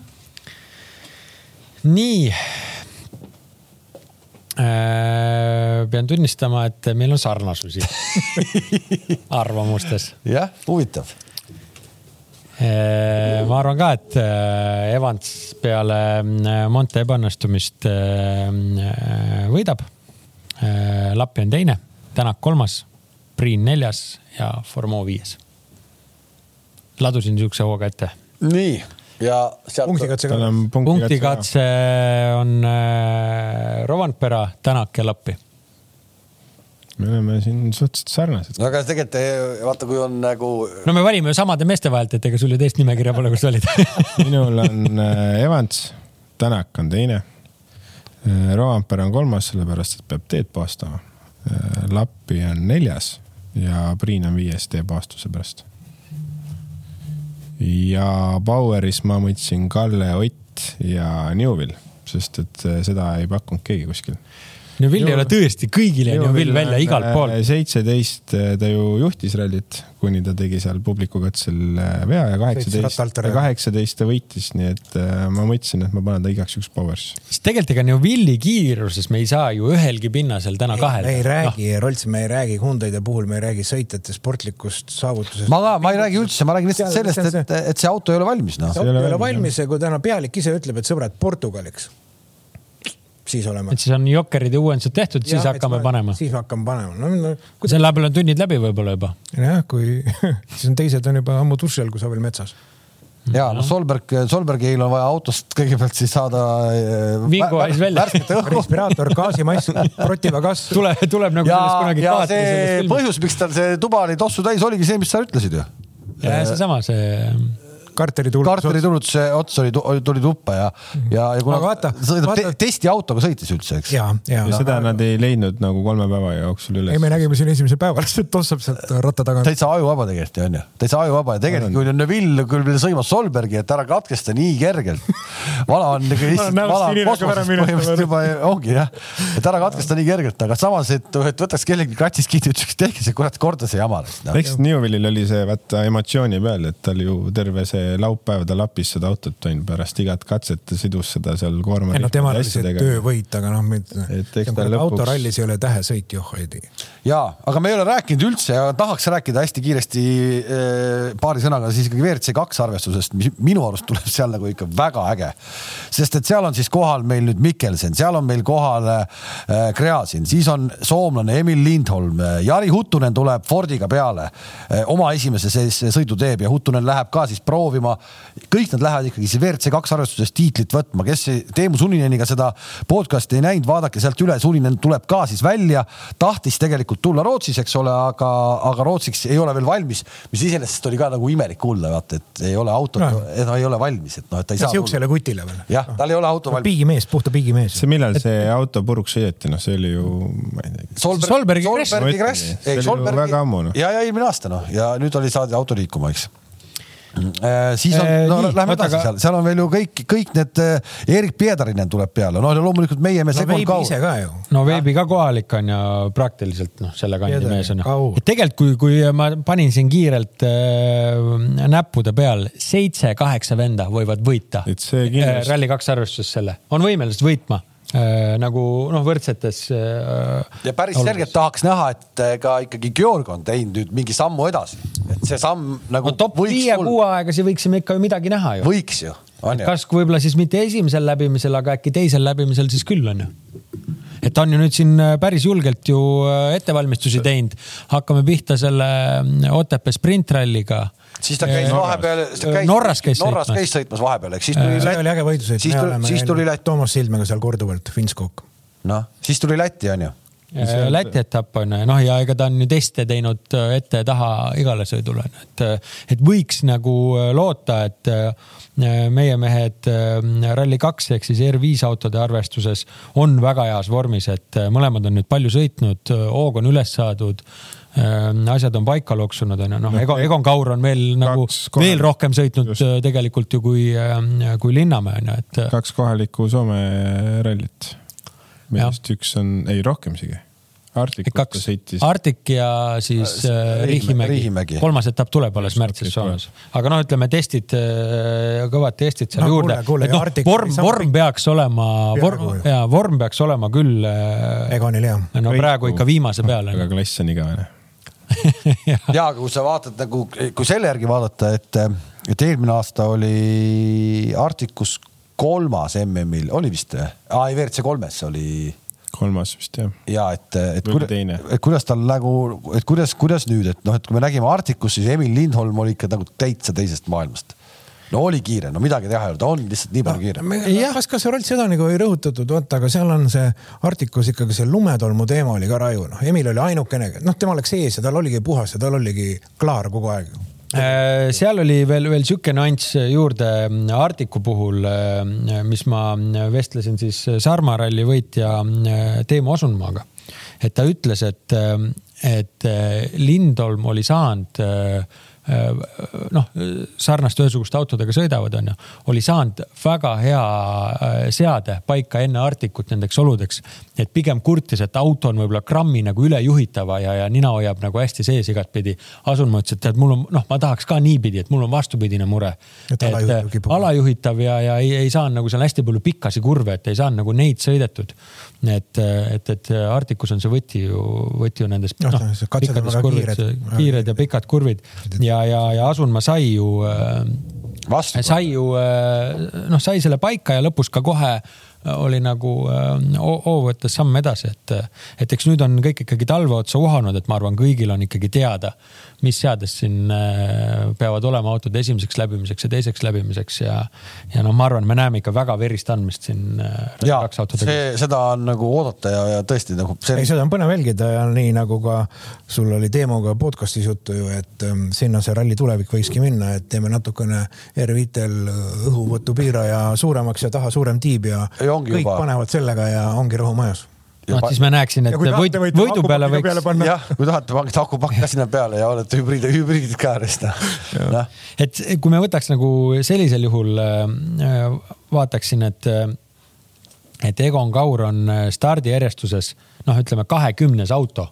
D: nii Äh, pean tunnistama, et meil on sarnasusi arvamustes.
A: jah, huvitav.
D: Äh, ma arvan ka, et äh, Evans peale Monte ebaõnnestumist võidab. Lappi on teine, Tänak kolmas, Priin neljas ja Formeau viies. Ladusin siukse hooga ette.
A: nii ja sealt.
B: punktikatse ka.
D: punktikatse on äh, Rovanpera, Tänak ja Lappi.
C: me oleme siin suhteliselt sarnased.
A: no aga tegelikult eh, vaata, kui on nagu.
D: no me valime ju samade meeste vahelt, et ega sul ju teist nimekirja pole, kus sa olid
C: minul on äh, Evans, Tänak on teine. Äh, Rovanpera on kolmas, sellepärast et peab teed puhastama. Äh, Lappi on neljas ja Priin on viies tee puhastuse pärast ja Baueris ma mõtlesin Kalle Ott ja Newvil, sest et äh, seda ei pakkunud keegi kuskil.
D: Neuvill ei ole tõesti kõigile Neuvill välja igalt poolt.
C: Äh, seitseteist äh, ta ju juhtis rallit, kuni ta tegi seal publikukatsel vea ja kaheksateist, kaheksateist ta võitis, nii et ma mõtlesin, et ma panen ta igaks juhuks power'isse.
D: sest tegelikult ega Neuvilli kiiruses me ei saa ju ühelgi pinnasel täna kahele.
B: me ei räägi no., Rolts, me ei räägi Hyundai'de puhul, me ei räägi sõitjate sportlikust saavutusest.
A: ma ka, ma ei räägi üldse, ma räägin lihtsalt sellest, et, et see auto ei ole valmis, noh.
B: see auto ei ole valmis ja kui täna pealik ise ütleb, et sõbrad, Portugaliks siis olema.
D: et siis on jokkerid ja uuendused tehtud, siis hakkame ma, panema.
B: siis me hakkame panema no,. No,
D: kuidas... selle peale on tunnid läbi võib-olla juba.
B: jah, kui siis on teised on juba ammu duši all, kui sa veel metsas
A: ja noh, Solberg, Solbergil on vaja autost kõigepealt siis saada.
D: Äh, vinguhais välja.
B: respiraator, gaasimask, rotiva kasv.
D: tuleb, tuleb nagu
A: ja, sellest kunagi. ja see põhjus, miks tal see tuba oli tossu täis, oligi see, mis sa ütlesid ju.
D: ja seesama, see
B: kartulitulud.
A: Kartulitulud, see ots oli, tuli tuppa ja mm, -hmm. ja, ja kuna vaata, sõidab vaata... te, testiautoga sõitis üldse, eks.
C: ja, ja, ja seda nad ei leidnud nagu kolme päeva jooksul üles.
B: ei, me nägime siin esimesel päeval, et tossab sealt ratta tagant.
A: täitsa ajuvaba tegelikult ju onju, täitsa ajuvaba ja tegelikult kui Neville küll veel sõimas Solbergi, et ära katkesta nii kergelt. vana on nagu lihtsalt, vana on kosmoses põhimõtteliselt juba ongi jah, et ära katkesta nii kergelt, aga samas, et, et võtaks kellegi kratsis kinni, ütleks tehke see kurat korda see jama
C: no.. eks Newvillil oli see vaata emotsiooni peal, et tal ju terve see laupäev ta lapis seda autot on pärast igat katset sidus seda seal koorma.
B: ei no temal oli see töövõit, aga noh, lõpuks... autorallis ei ole tähesõit, joh ei tea.
A: ja, aga me ei ole rääkinud üldse ja tahaks rääkida hästi kiiresti eh, paari sõnaga siis ikkagi WRC kaks arvestusest, mis minu arust tuleb seal nagu ikka väga äge. sest et seal on siis kohal meil nüüd Mikkelsen, seal on meil kohal äh, Kreasin, siis on soomlane Emil Lindholm, Jari Huttunen tuleb Fordiga peale oma esimese sõidu teeb ja Huttunen läheb ka siis proovi proovima. kõik nad lähevad ikkagi see WRC kaks arvestuses tiitlit võtma, kes Teemu Sunineniga seda podcast'i ei näinud, vaadake sealt üle, Suninen tuleb ka siis välja. tahtis tegelikult tulla Rootsis, eks ole, aga, aga Rootsiks ei ole veel valmis, mis iseenesest oli ka nagu imelik kuulda, vaata, et ei ole autot no., ta ei ole valmis, et noh, et ta ei saa.
B: sihukesele kutile veel.
A: jah, tal ei ole auto valmis.
B: piigimees, puhta piigimees.
C: see, millal see et... auto puruks sõideti, noh, see oli ju, ma ei tea.
D: Solberg, Solbergi crash.
A: Solbergi Solbergi.
C: väga ammu noh.
A: ja, ja eelmine aasta noh, ja nüüd oli saadi auto liikuma, eks siis on, no nii, lähme edasi seal, seal on veel ju kõik, kõik need äh, Erik Piedarinen tuleb peale, ja loomulikult meie mees
B: no, Kaur. ise ka ju.
D: no Veebi ka kohalik on ja praktiliselt noh, selle kandi mees on ju. tegelikult, kui, kui ma panin siin kiirelt äh, näppude peal, seitse-kaheksa venda võivad võita. Äh, Rally2 arvestuses selle, on võimelised võitma Äh, nagu noh, võrdsetes äh,.
A: ja päris oludes. selgelt tahaks näha, et äh, ka ikkagi Georg on teinud nüüd mingi sammu edasi, et see samm nagu
D: no,. top viie-kuu aegasi võiksime ikka ju midagi näha ju.
A: võiks ju.
D: kas võib-olla siis mitte esimesel läbimisel, aga äkki teisel läbimisel siis küll on ju et ta on ju nüüd siin äh, päris julgelt ju ettevalmistusi teinud, hakkame pihta selle Otepää sprintralliga
A: siis ta käis vahepeal,
D: Norras käis
A: Norras käis sõitmas vahepeal, eks siis tuli
B: see oli äge võidusõit, me oleme
A: siis tuli Läti.
B: Toomas Sildmega seal korduvalt, Finskog.
A: noh, siis tuli Läti onju.
D: Läti etapp on ju, noh ja ega ta on ju teste teinud äh, ette-taha igale sõidule, et, äh, et võiks nagu äh, loota, et meie mehed Rally2 ehk siis R5 autode arvestuses on väga heas vormis, et mõlemad on nüüd palju sõitnud, hoog on üles saadud asjad on paika loksunud, onju, noh, Egon, Egon Kaur on veel nagu veel rohkem sõitnud just. Tegelikult ju kui, kui Linnamäe onju, et.
C: kaks kohalikku Soome rallit, millest üks on, ei rohkem isegi. Artik
D: kaks, Artik ja siis äh, Riihimägi, Riihimägi., kolmas etapp tuleb alles märtsis Soomes. aga noh, ütleme testid, kõvad testid seal no, juurde. No, vorm, vorm peaks olema, vorm, ja vorm peaks olema küll.
B: Egonil jah.
D: no praegu ikka viimase peal.
C: aga klass on igavene
A: ja, aga kui sa vaatad nagu, kui selle järgi vaadata, et, et eelmine aasta oli Arcticus kolmas MM-il, oli vist või? aa, ei WRC kolmes oli.
C: Kolmas vist jah.
A: ja et, et, kuida, et kuidas tal nagu, et kuidas, kuidas nüüd, et noh, et kui me nägime Arcticus, siis Emil Lindholm oli ikka nagu täitsa teisest maailmast no oli kiire, no midagi teha ei ole, ta on lihtsalt nii palju kiire
B: no,. kas, kas Rolt seda nagu ei rõhutatud, vaata, aga seal on see Arcticus ikkagi see lumetolmu teema oli ka raju, noh, Emil oli ainukene, noh, tema läks ees ja tal oligi puhas ja tal oligi klaar kogu aeg
D: seal oli veel, veel sihuke nüanss juurde Artiku puhul, äh, mis ma vestlesin siis Sarma ralli võitja äh, Teemu Asunmaaga. et ta ütles, et, et Lindholm oli saanud Äh, noh, sarnaste ühesuguste autodega sõidavad, onju, oli saanud väga hea äh, seade paika enne Artikut nendeks oludeks. et pigem kurtis, et auto on võib-olla grammi nagu ülejuhitava ja, ja nina hoiab nagu hästi sees igatpidi. Asun ma ütlesin, et tead, mul on, noh, ma tahaks ka niipidi, et mul on vastupidine mure. et alajuhitav ja, ja ei, ei saanud nagu seal hästi palju pikkasi kurve, et ei saanud nagu neid sõidetud. et, et, et Artikus on see võti ju, võti ju nendes pikkades kurvid, kiired ja pikad kurvid ja ja, ja, ja Asunmaa sai ju, äh, sai ju äh, noh, sai selle paika ja lõpus ka kohe oli nagu hoo võttes samm edasi, et, et eks nüüd on kõik ikkagi talve otsa uhanud, et ma arvan, kõigil on ikkagi teada, mis seades siin äh, peavad olema autod esimeseks läbimiseks ja teiseks läbimiseks ja, ja noh, ma arvan, me näeme ikka väga verist andmist siin.
A: Äh, ja see, seda on nagu oodata ja, ja tõesti nagu
B: see.... ei, seda on põnev jälgida ja nii nagu ka sul oli Teemoga podcast'is juttu ju, et ähm, sinna see ralli tulevik võikski minna, et teeme natukene R5-tel õhuvõtupiiraja suuremaks ja taha suurem tiib ja, ja kõik juba... panevad sellega ja ongi rõhu majas
D: noh, siis ma näeksin, et võidu, võidu peale võiks.
A: jah, kui tahate, pange akupakk ka sinna peale ja olete hübriid, hübriidid ka järjest
D: no.. et kui me võtaks nagu sellisel juhul äh, vaataksin, et, et Egon Kaur on äh, stardijärjestuses noh, ütleme kahekümnes auto.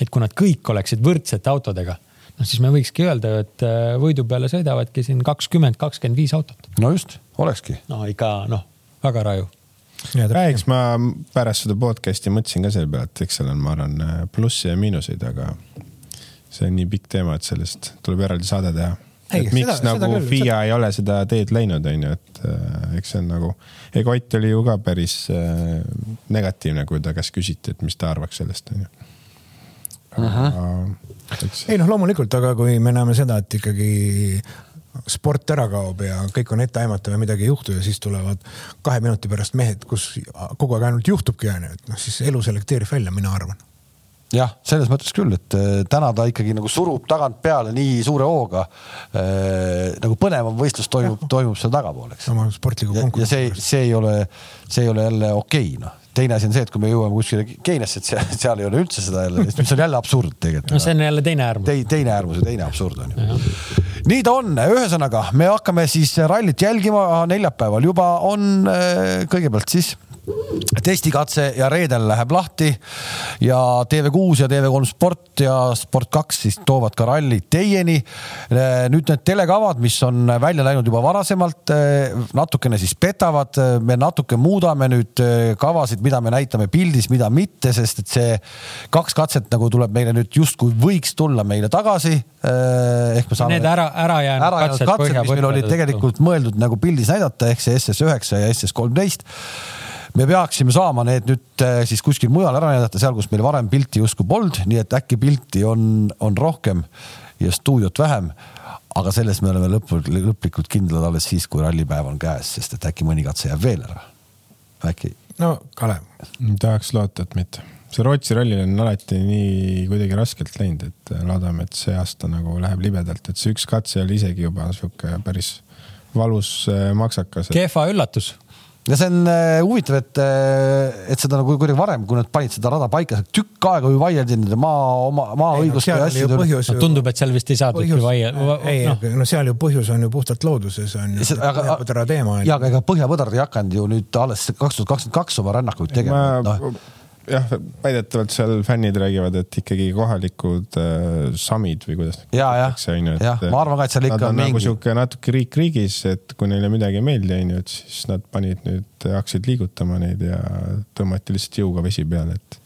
D: et kui nad kõik oleksid võrdsete autodega, noh siis me võikski öelda, et äh, võidu peale sõidavadki siin kakskümmend, kakskümmend viis autot.
A: no just, olekski.
D: no ikka noh, väga raju
C: räägiks, ma pärast seda podcast'i mõtlesin ka selle peale, et eks seal on, ma arvan, plusse ja miinuseid, aga see on nii pikk teema, et sellest tuleb eraldi saade teha. et miks seda, nagu seda FIA ei ole seda teed läinud, on ju, et äh, eks see on nagu, ega Ott oli ju ka päris äh, negatiivne, kui ta käest küsiti, et mis ta arvaks sellest, on ju.
B: ei noh, loomulikult, aga kui me näeme seda, et ikkagi sport ära kaob ja kõik on etteaimatav ja midagi ei juhtu ja siis tulevad kahe minuti pärast mehed, kus kogu aeg ainult juhtubki onju, et noh, siis elu selekteerib välja, mina arvan
A: jah, selles mõttes küll, et äh, täna ta ikkagi nagu surub tagant peale nii suure hooga äh,. nagu põnevam võistlus toimub, toimub seal tagapool, eks.
B: sama sportliku
A: konkursi. ja see, see ei ole, see ei ole jälle okei okay,, noh teine asi on see, et kui me jõuame kuskile Keeniasse, et seal, seal ei ole üldse seda jälle, mis on jälle absurd tegelikult.
D: no see on jälle teine äärmus
A: Te,. teine äärmus ja teine absurd on ju. nii ta on, ühesõnaga me hakkame siis rallit jälgima neljapäeval juba on äh, kõigepealt siis testikatse ja reedel läheb lahti ja TV6 ja TV3 Sport ja Sport2 siis toovad ka ralli teieni. nüüd need telekavad, mis on välja läinud juba varasemalt, natukene siis petavad, me natuke muudame nüüd kavasid, mida me näitame pildis, mida mitte, sest et see kaks katset nagu tuleb meile nüüd justkui võiks tulla meile tagasi. ehk me saame.
D: Need ära, ära jäänud
A: ära katsed, katsed, mis meil olid tegelikult mõeldud nagu pildis näidata, ehk see SS9 ja SS13 me peaksime saama need nüüd äh, siis kuskil mujal ära näidata, seal, kus meil varem pilti justkui polnud, nii et äkki pilti on, on rohkem ja stuudiot vähem. aga selles me oleme lõpult, lõplikult kindlad alles siis, kui rallipäev on käes, sest et äkki mõni katse jääb veel ära. äkki.
B: no Kalev.
C: tahaks loota, et mitte see Rootsi ralli on alati nii kuidagi raskelt läinud, et loodame, et see aasta nagu läheb libedalt, et see üks katse oli isegi juba sihuke päris valus äh, maksakas.
D: kehva üllatus
A: ja see on äh, huvitav, et, äh, et seda nagu kuidagi varem, kui nad panid seda rada paika, tükk aega ju vaieldi nende maa, oma, maaõiguste ja asjade
D: üle. no tundub, et seal vist ei saadudki vaielda.
B: ei no., no seal ju põhjus on ju puhtalt looduses on ju põhjapõdra teema.
A: ja, aga ega põhjapõdrad ei hakanud ju nüüd alles kaks tuhat kakskümmend kaks oma rännakuid tegema
C: ma... no jah, väidetavalt seal fännid räägivad, et ikkagi kohalikud äh, samid või kuidas.
A: ja, jah, jah, ma arvan ka, et seal ikka
C: on nagu mingi. nagu sihuke natuke riik riigis, et kui neile midagi ei meeldi, onju, et siis nad panid nüüd, hakkasid liigutama neid ja tõmmati lihtsalt jõuga vesi peale, et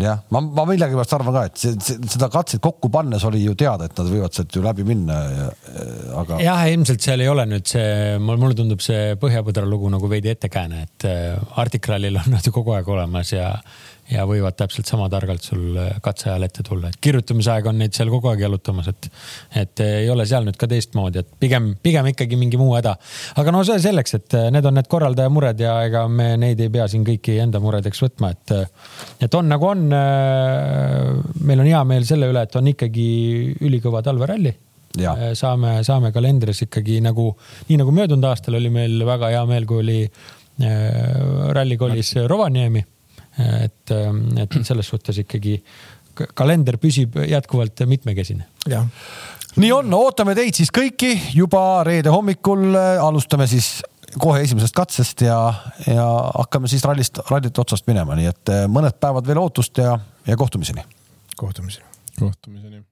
A: jah, ma, ma millegipärast arvan ka, et see, see, seda katset kokku pannes oli ju teada, et nad võivad sealt ju läbi minna aga.
D: jah, ilmselt seal ei ole nüüd see, mulle tundub see Põhjapõdra lugu nagu veidi ettekääne, et äh, Arctic Rallyl on nad ju kogu aeg olemas ja ja võivad täpselt sama targalt sul äh, katse ajal ette tulla, et kirjutamise aeg on neid seal kogu aeg jalutamas, et, et äh, ei ole seal nüüd ka teistmoodi, et pigem, pigem ikkagi mingi muu häda. aga no see selleks, et äh, need on need korraldaja mured ja ega me neid ei pea siin kõiki enda muredeks võtma, et, et on nagu on. meil on hea meel selle üle, et on ikkagi ülikõva talveralli. saame, saame kalendris ikkagi nagu, nii nagu möödunud aastal oli meil väga hea meel, kui oli rallikolis Rovaniemi et, ähm, et selles suhtes ikkagi kalender püsib jätkuvalt mitmekesine.
B: jah
A: nii on, ootame teid siis kõiki juba reede hommikul, alustame siis kohe esimesest katsest ja, ja hakkame siis rallist, rallit otsast minema, nii et äh, mõned päevad veel ootust ja, ja kohtumiseni.
B: kohtumiseni.
C: kohtumiseni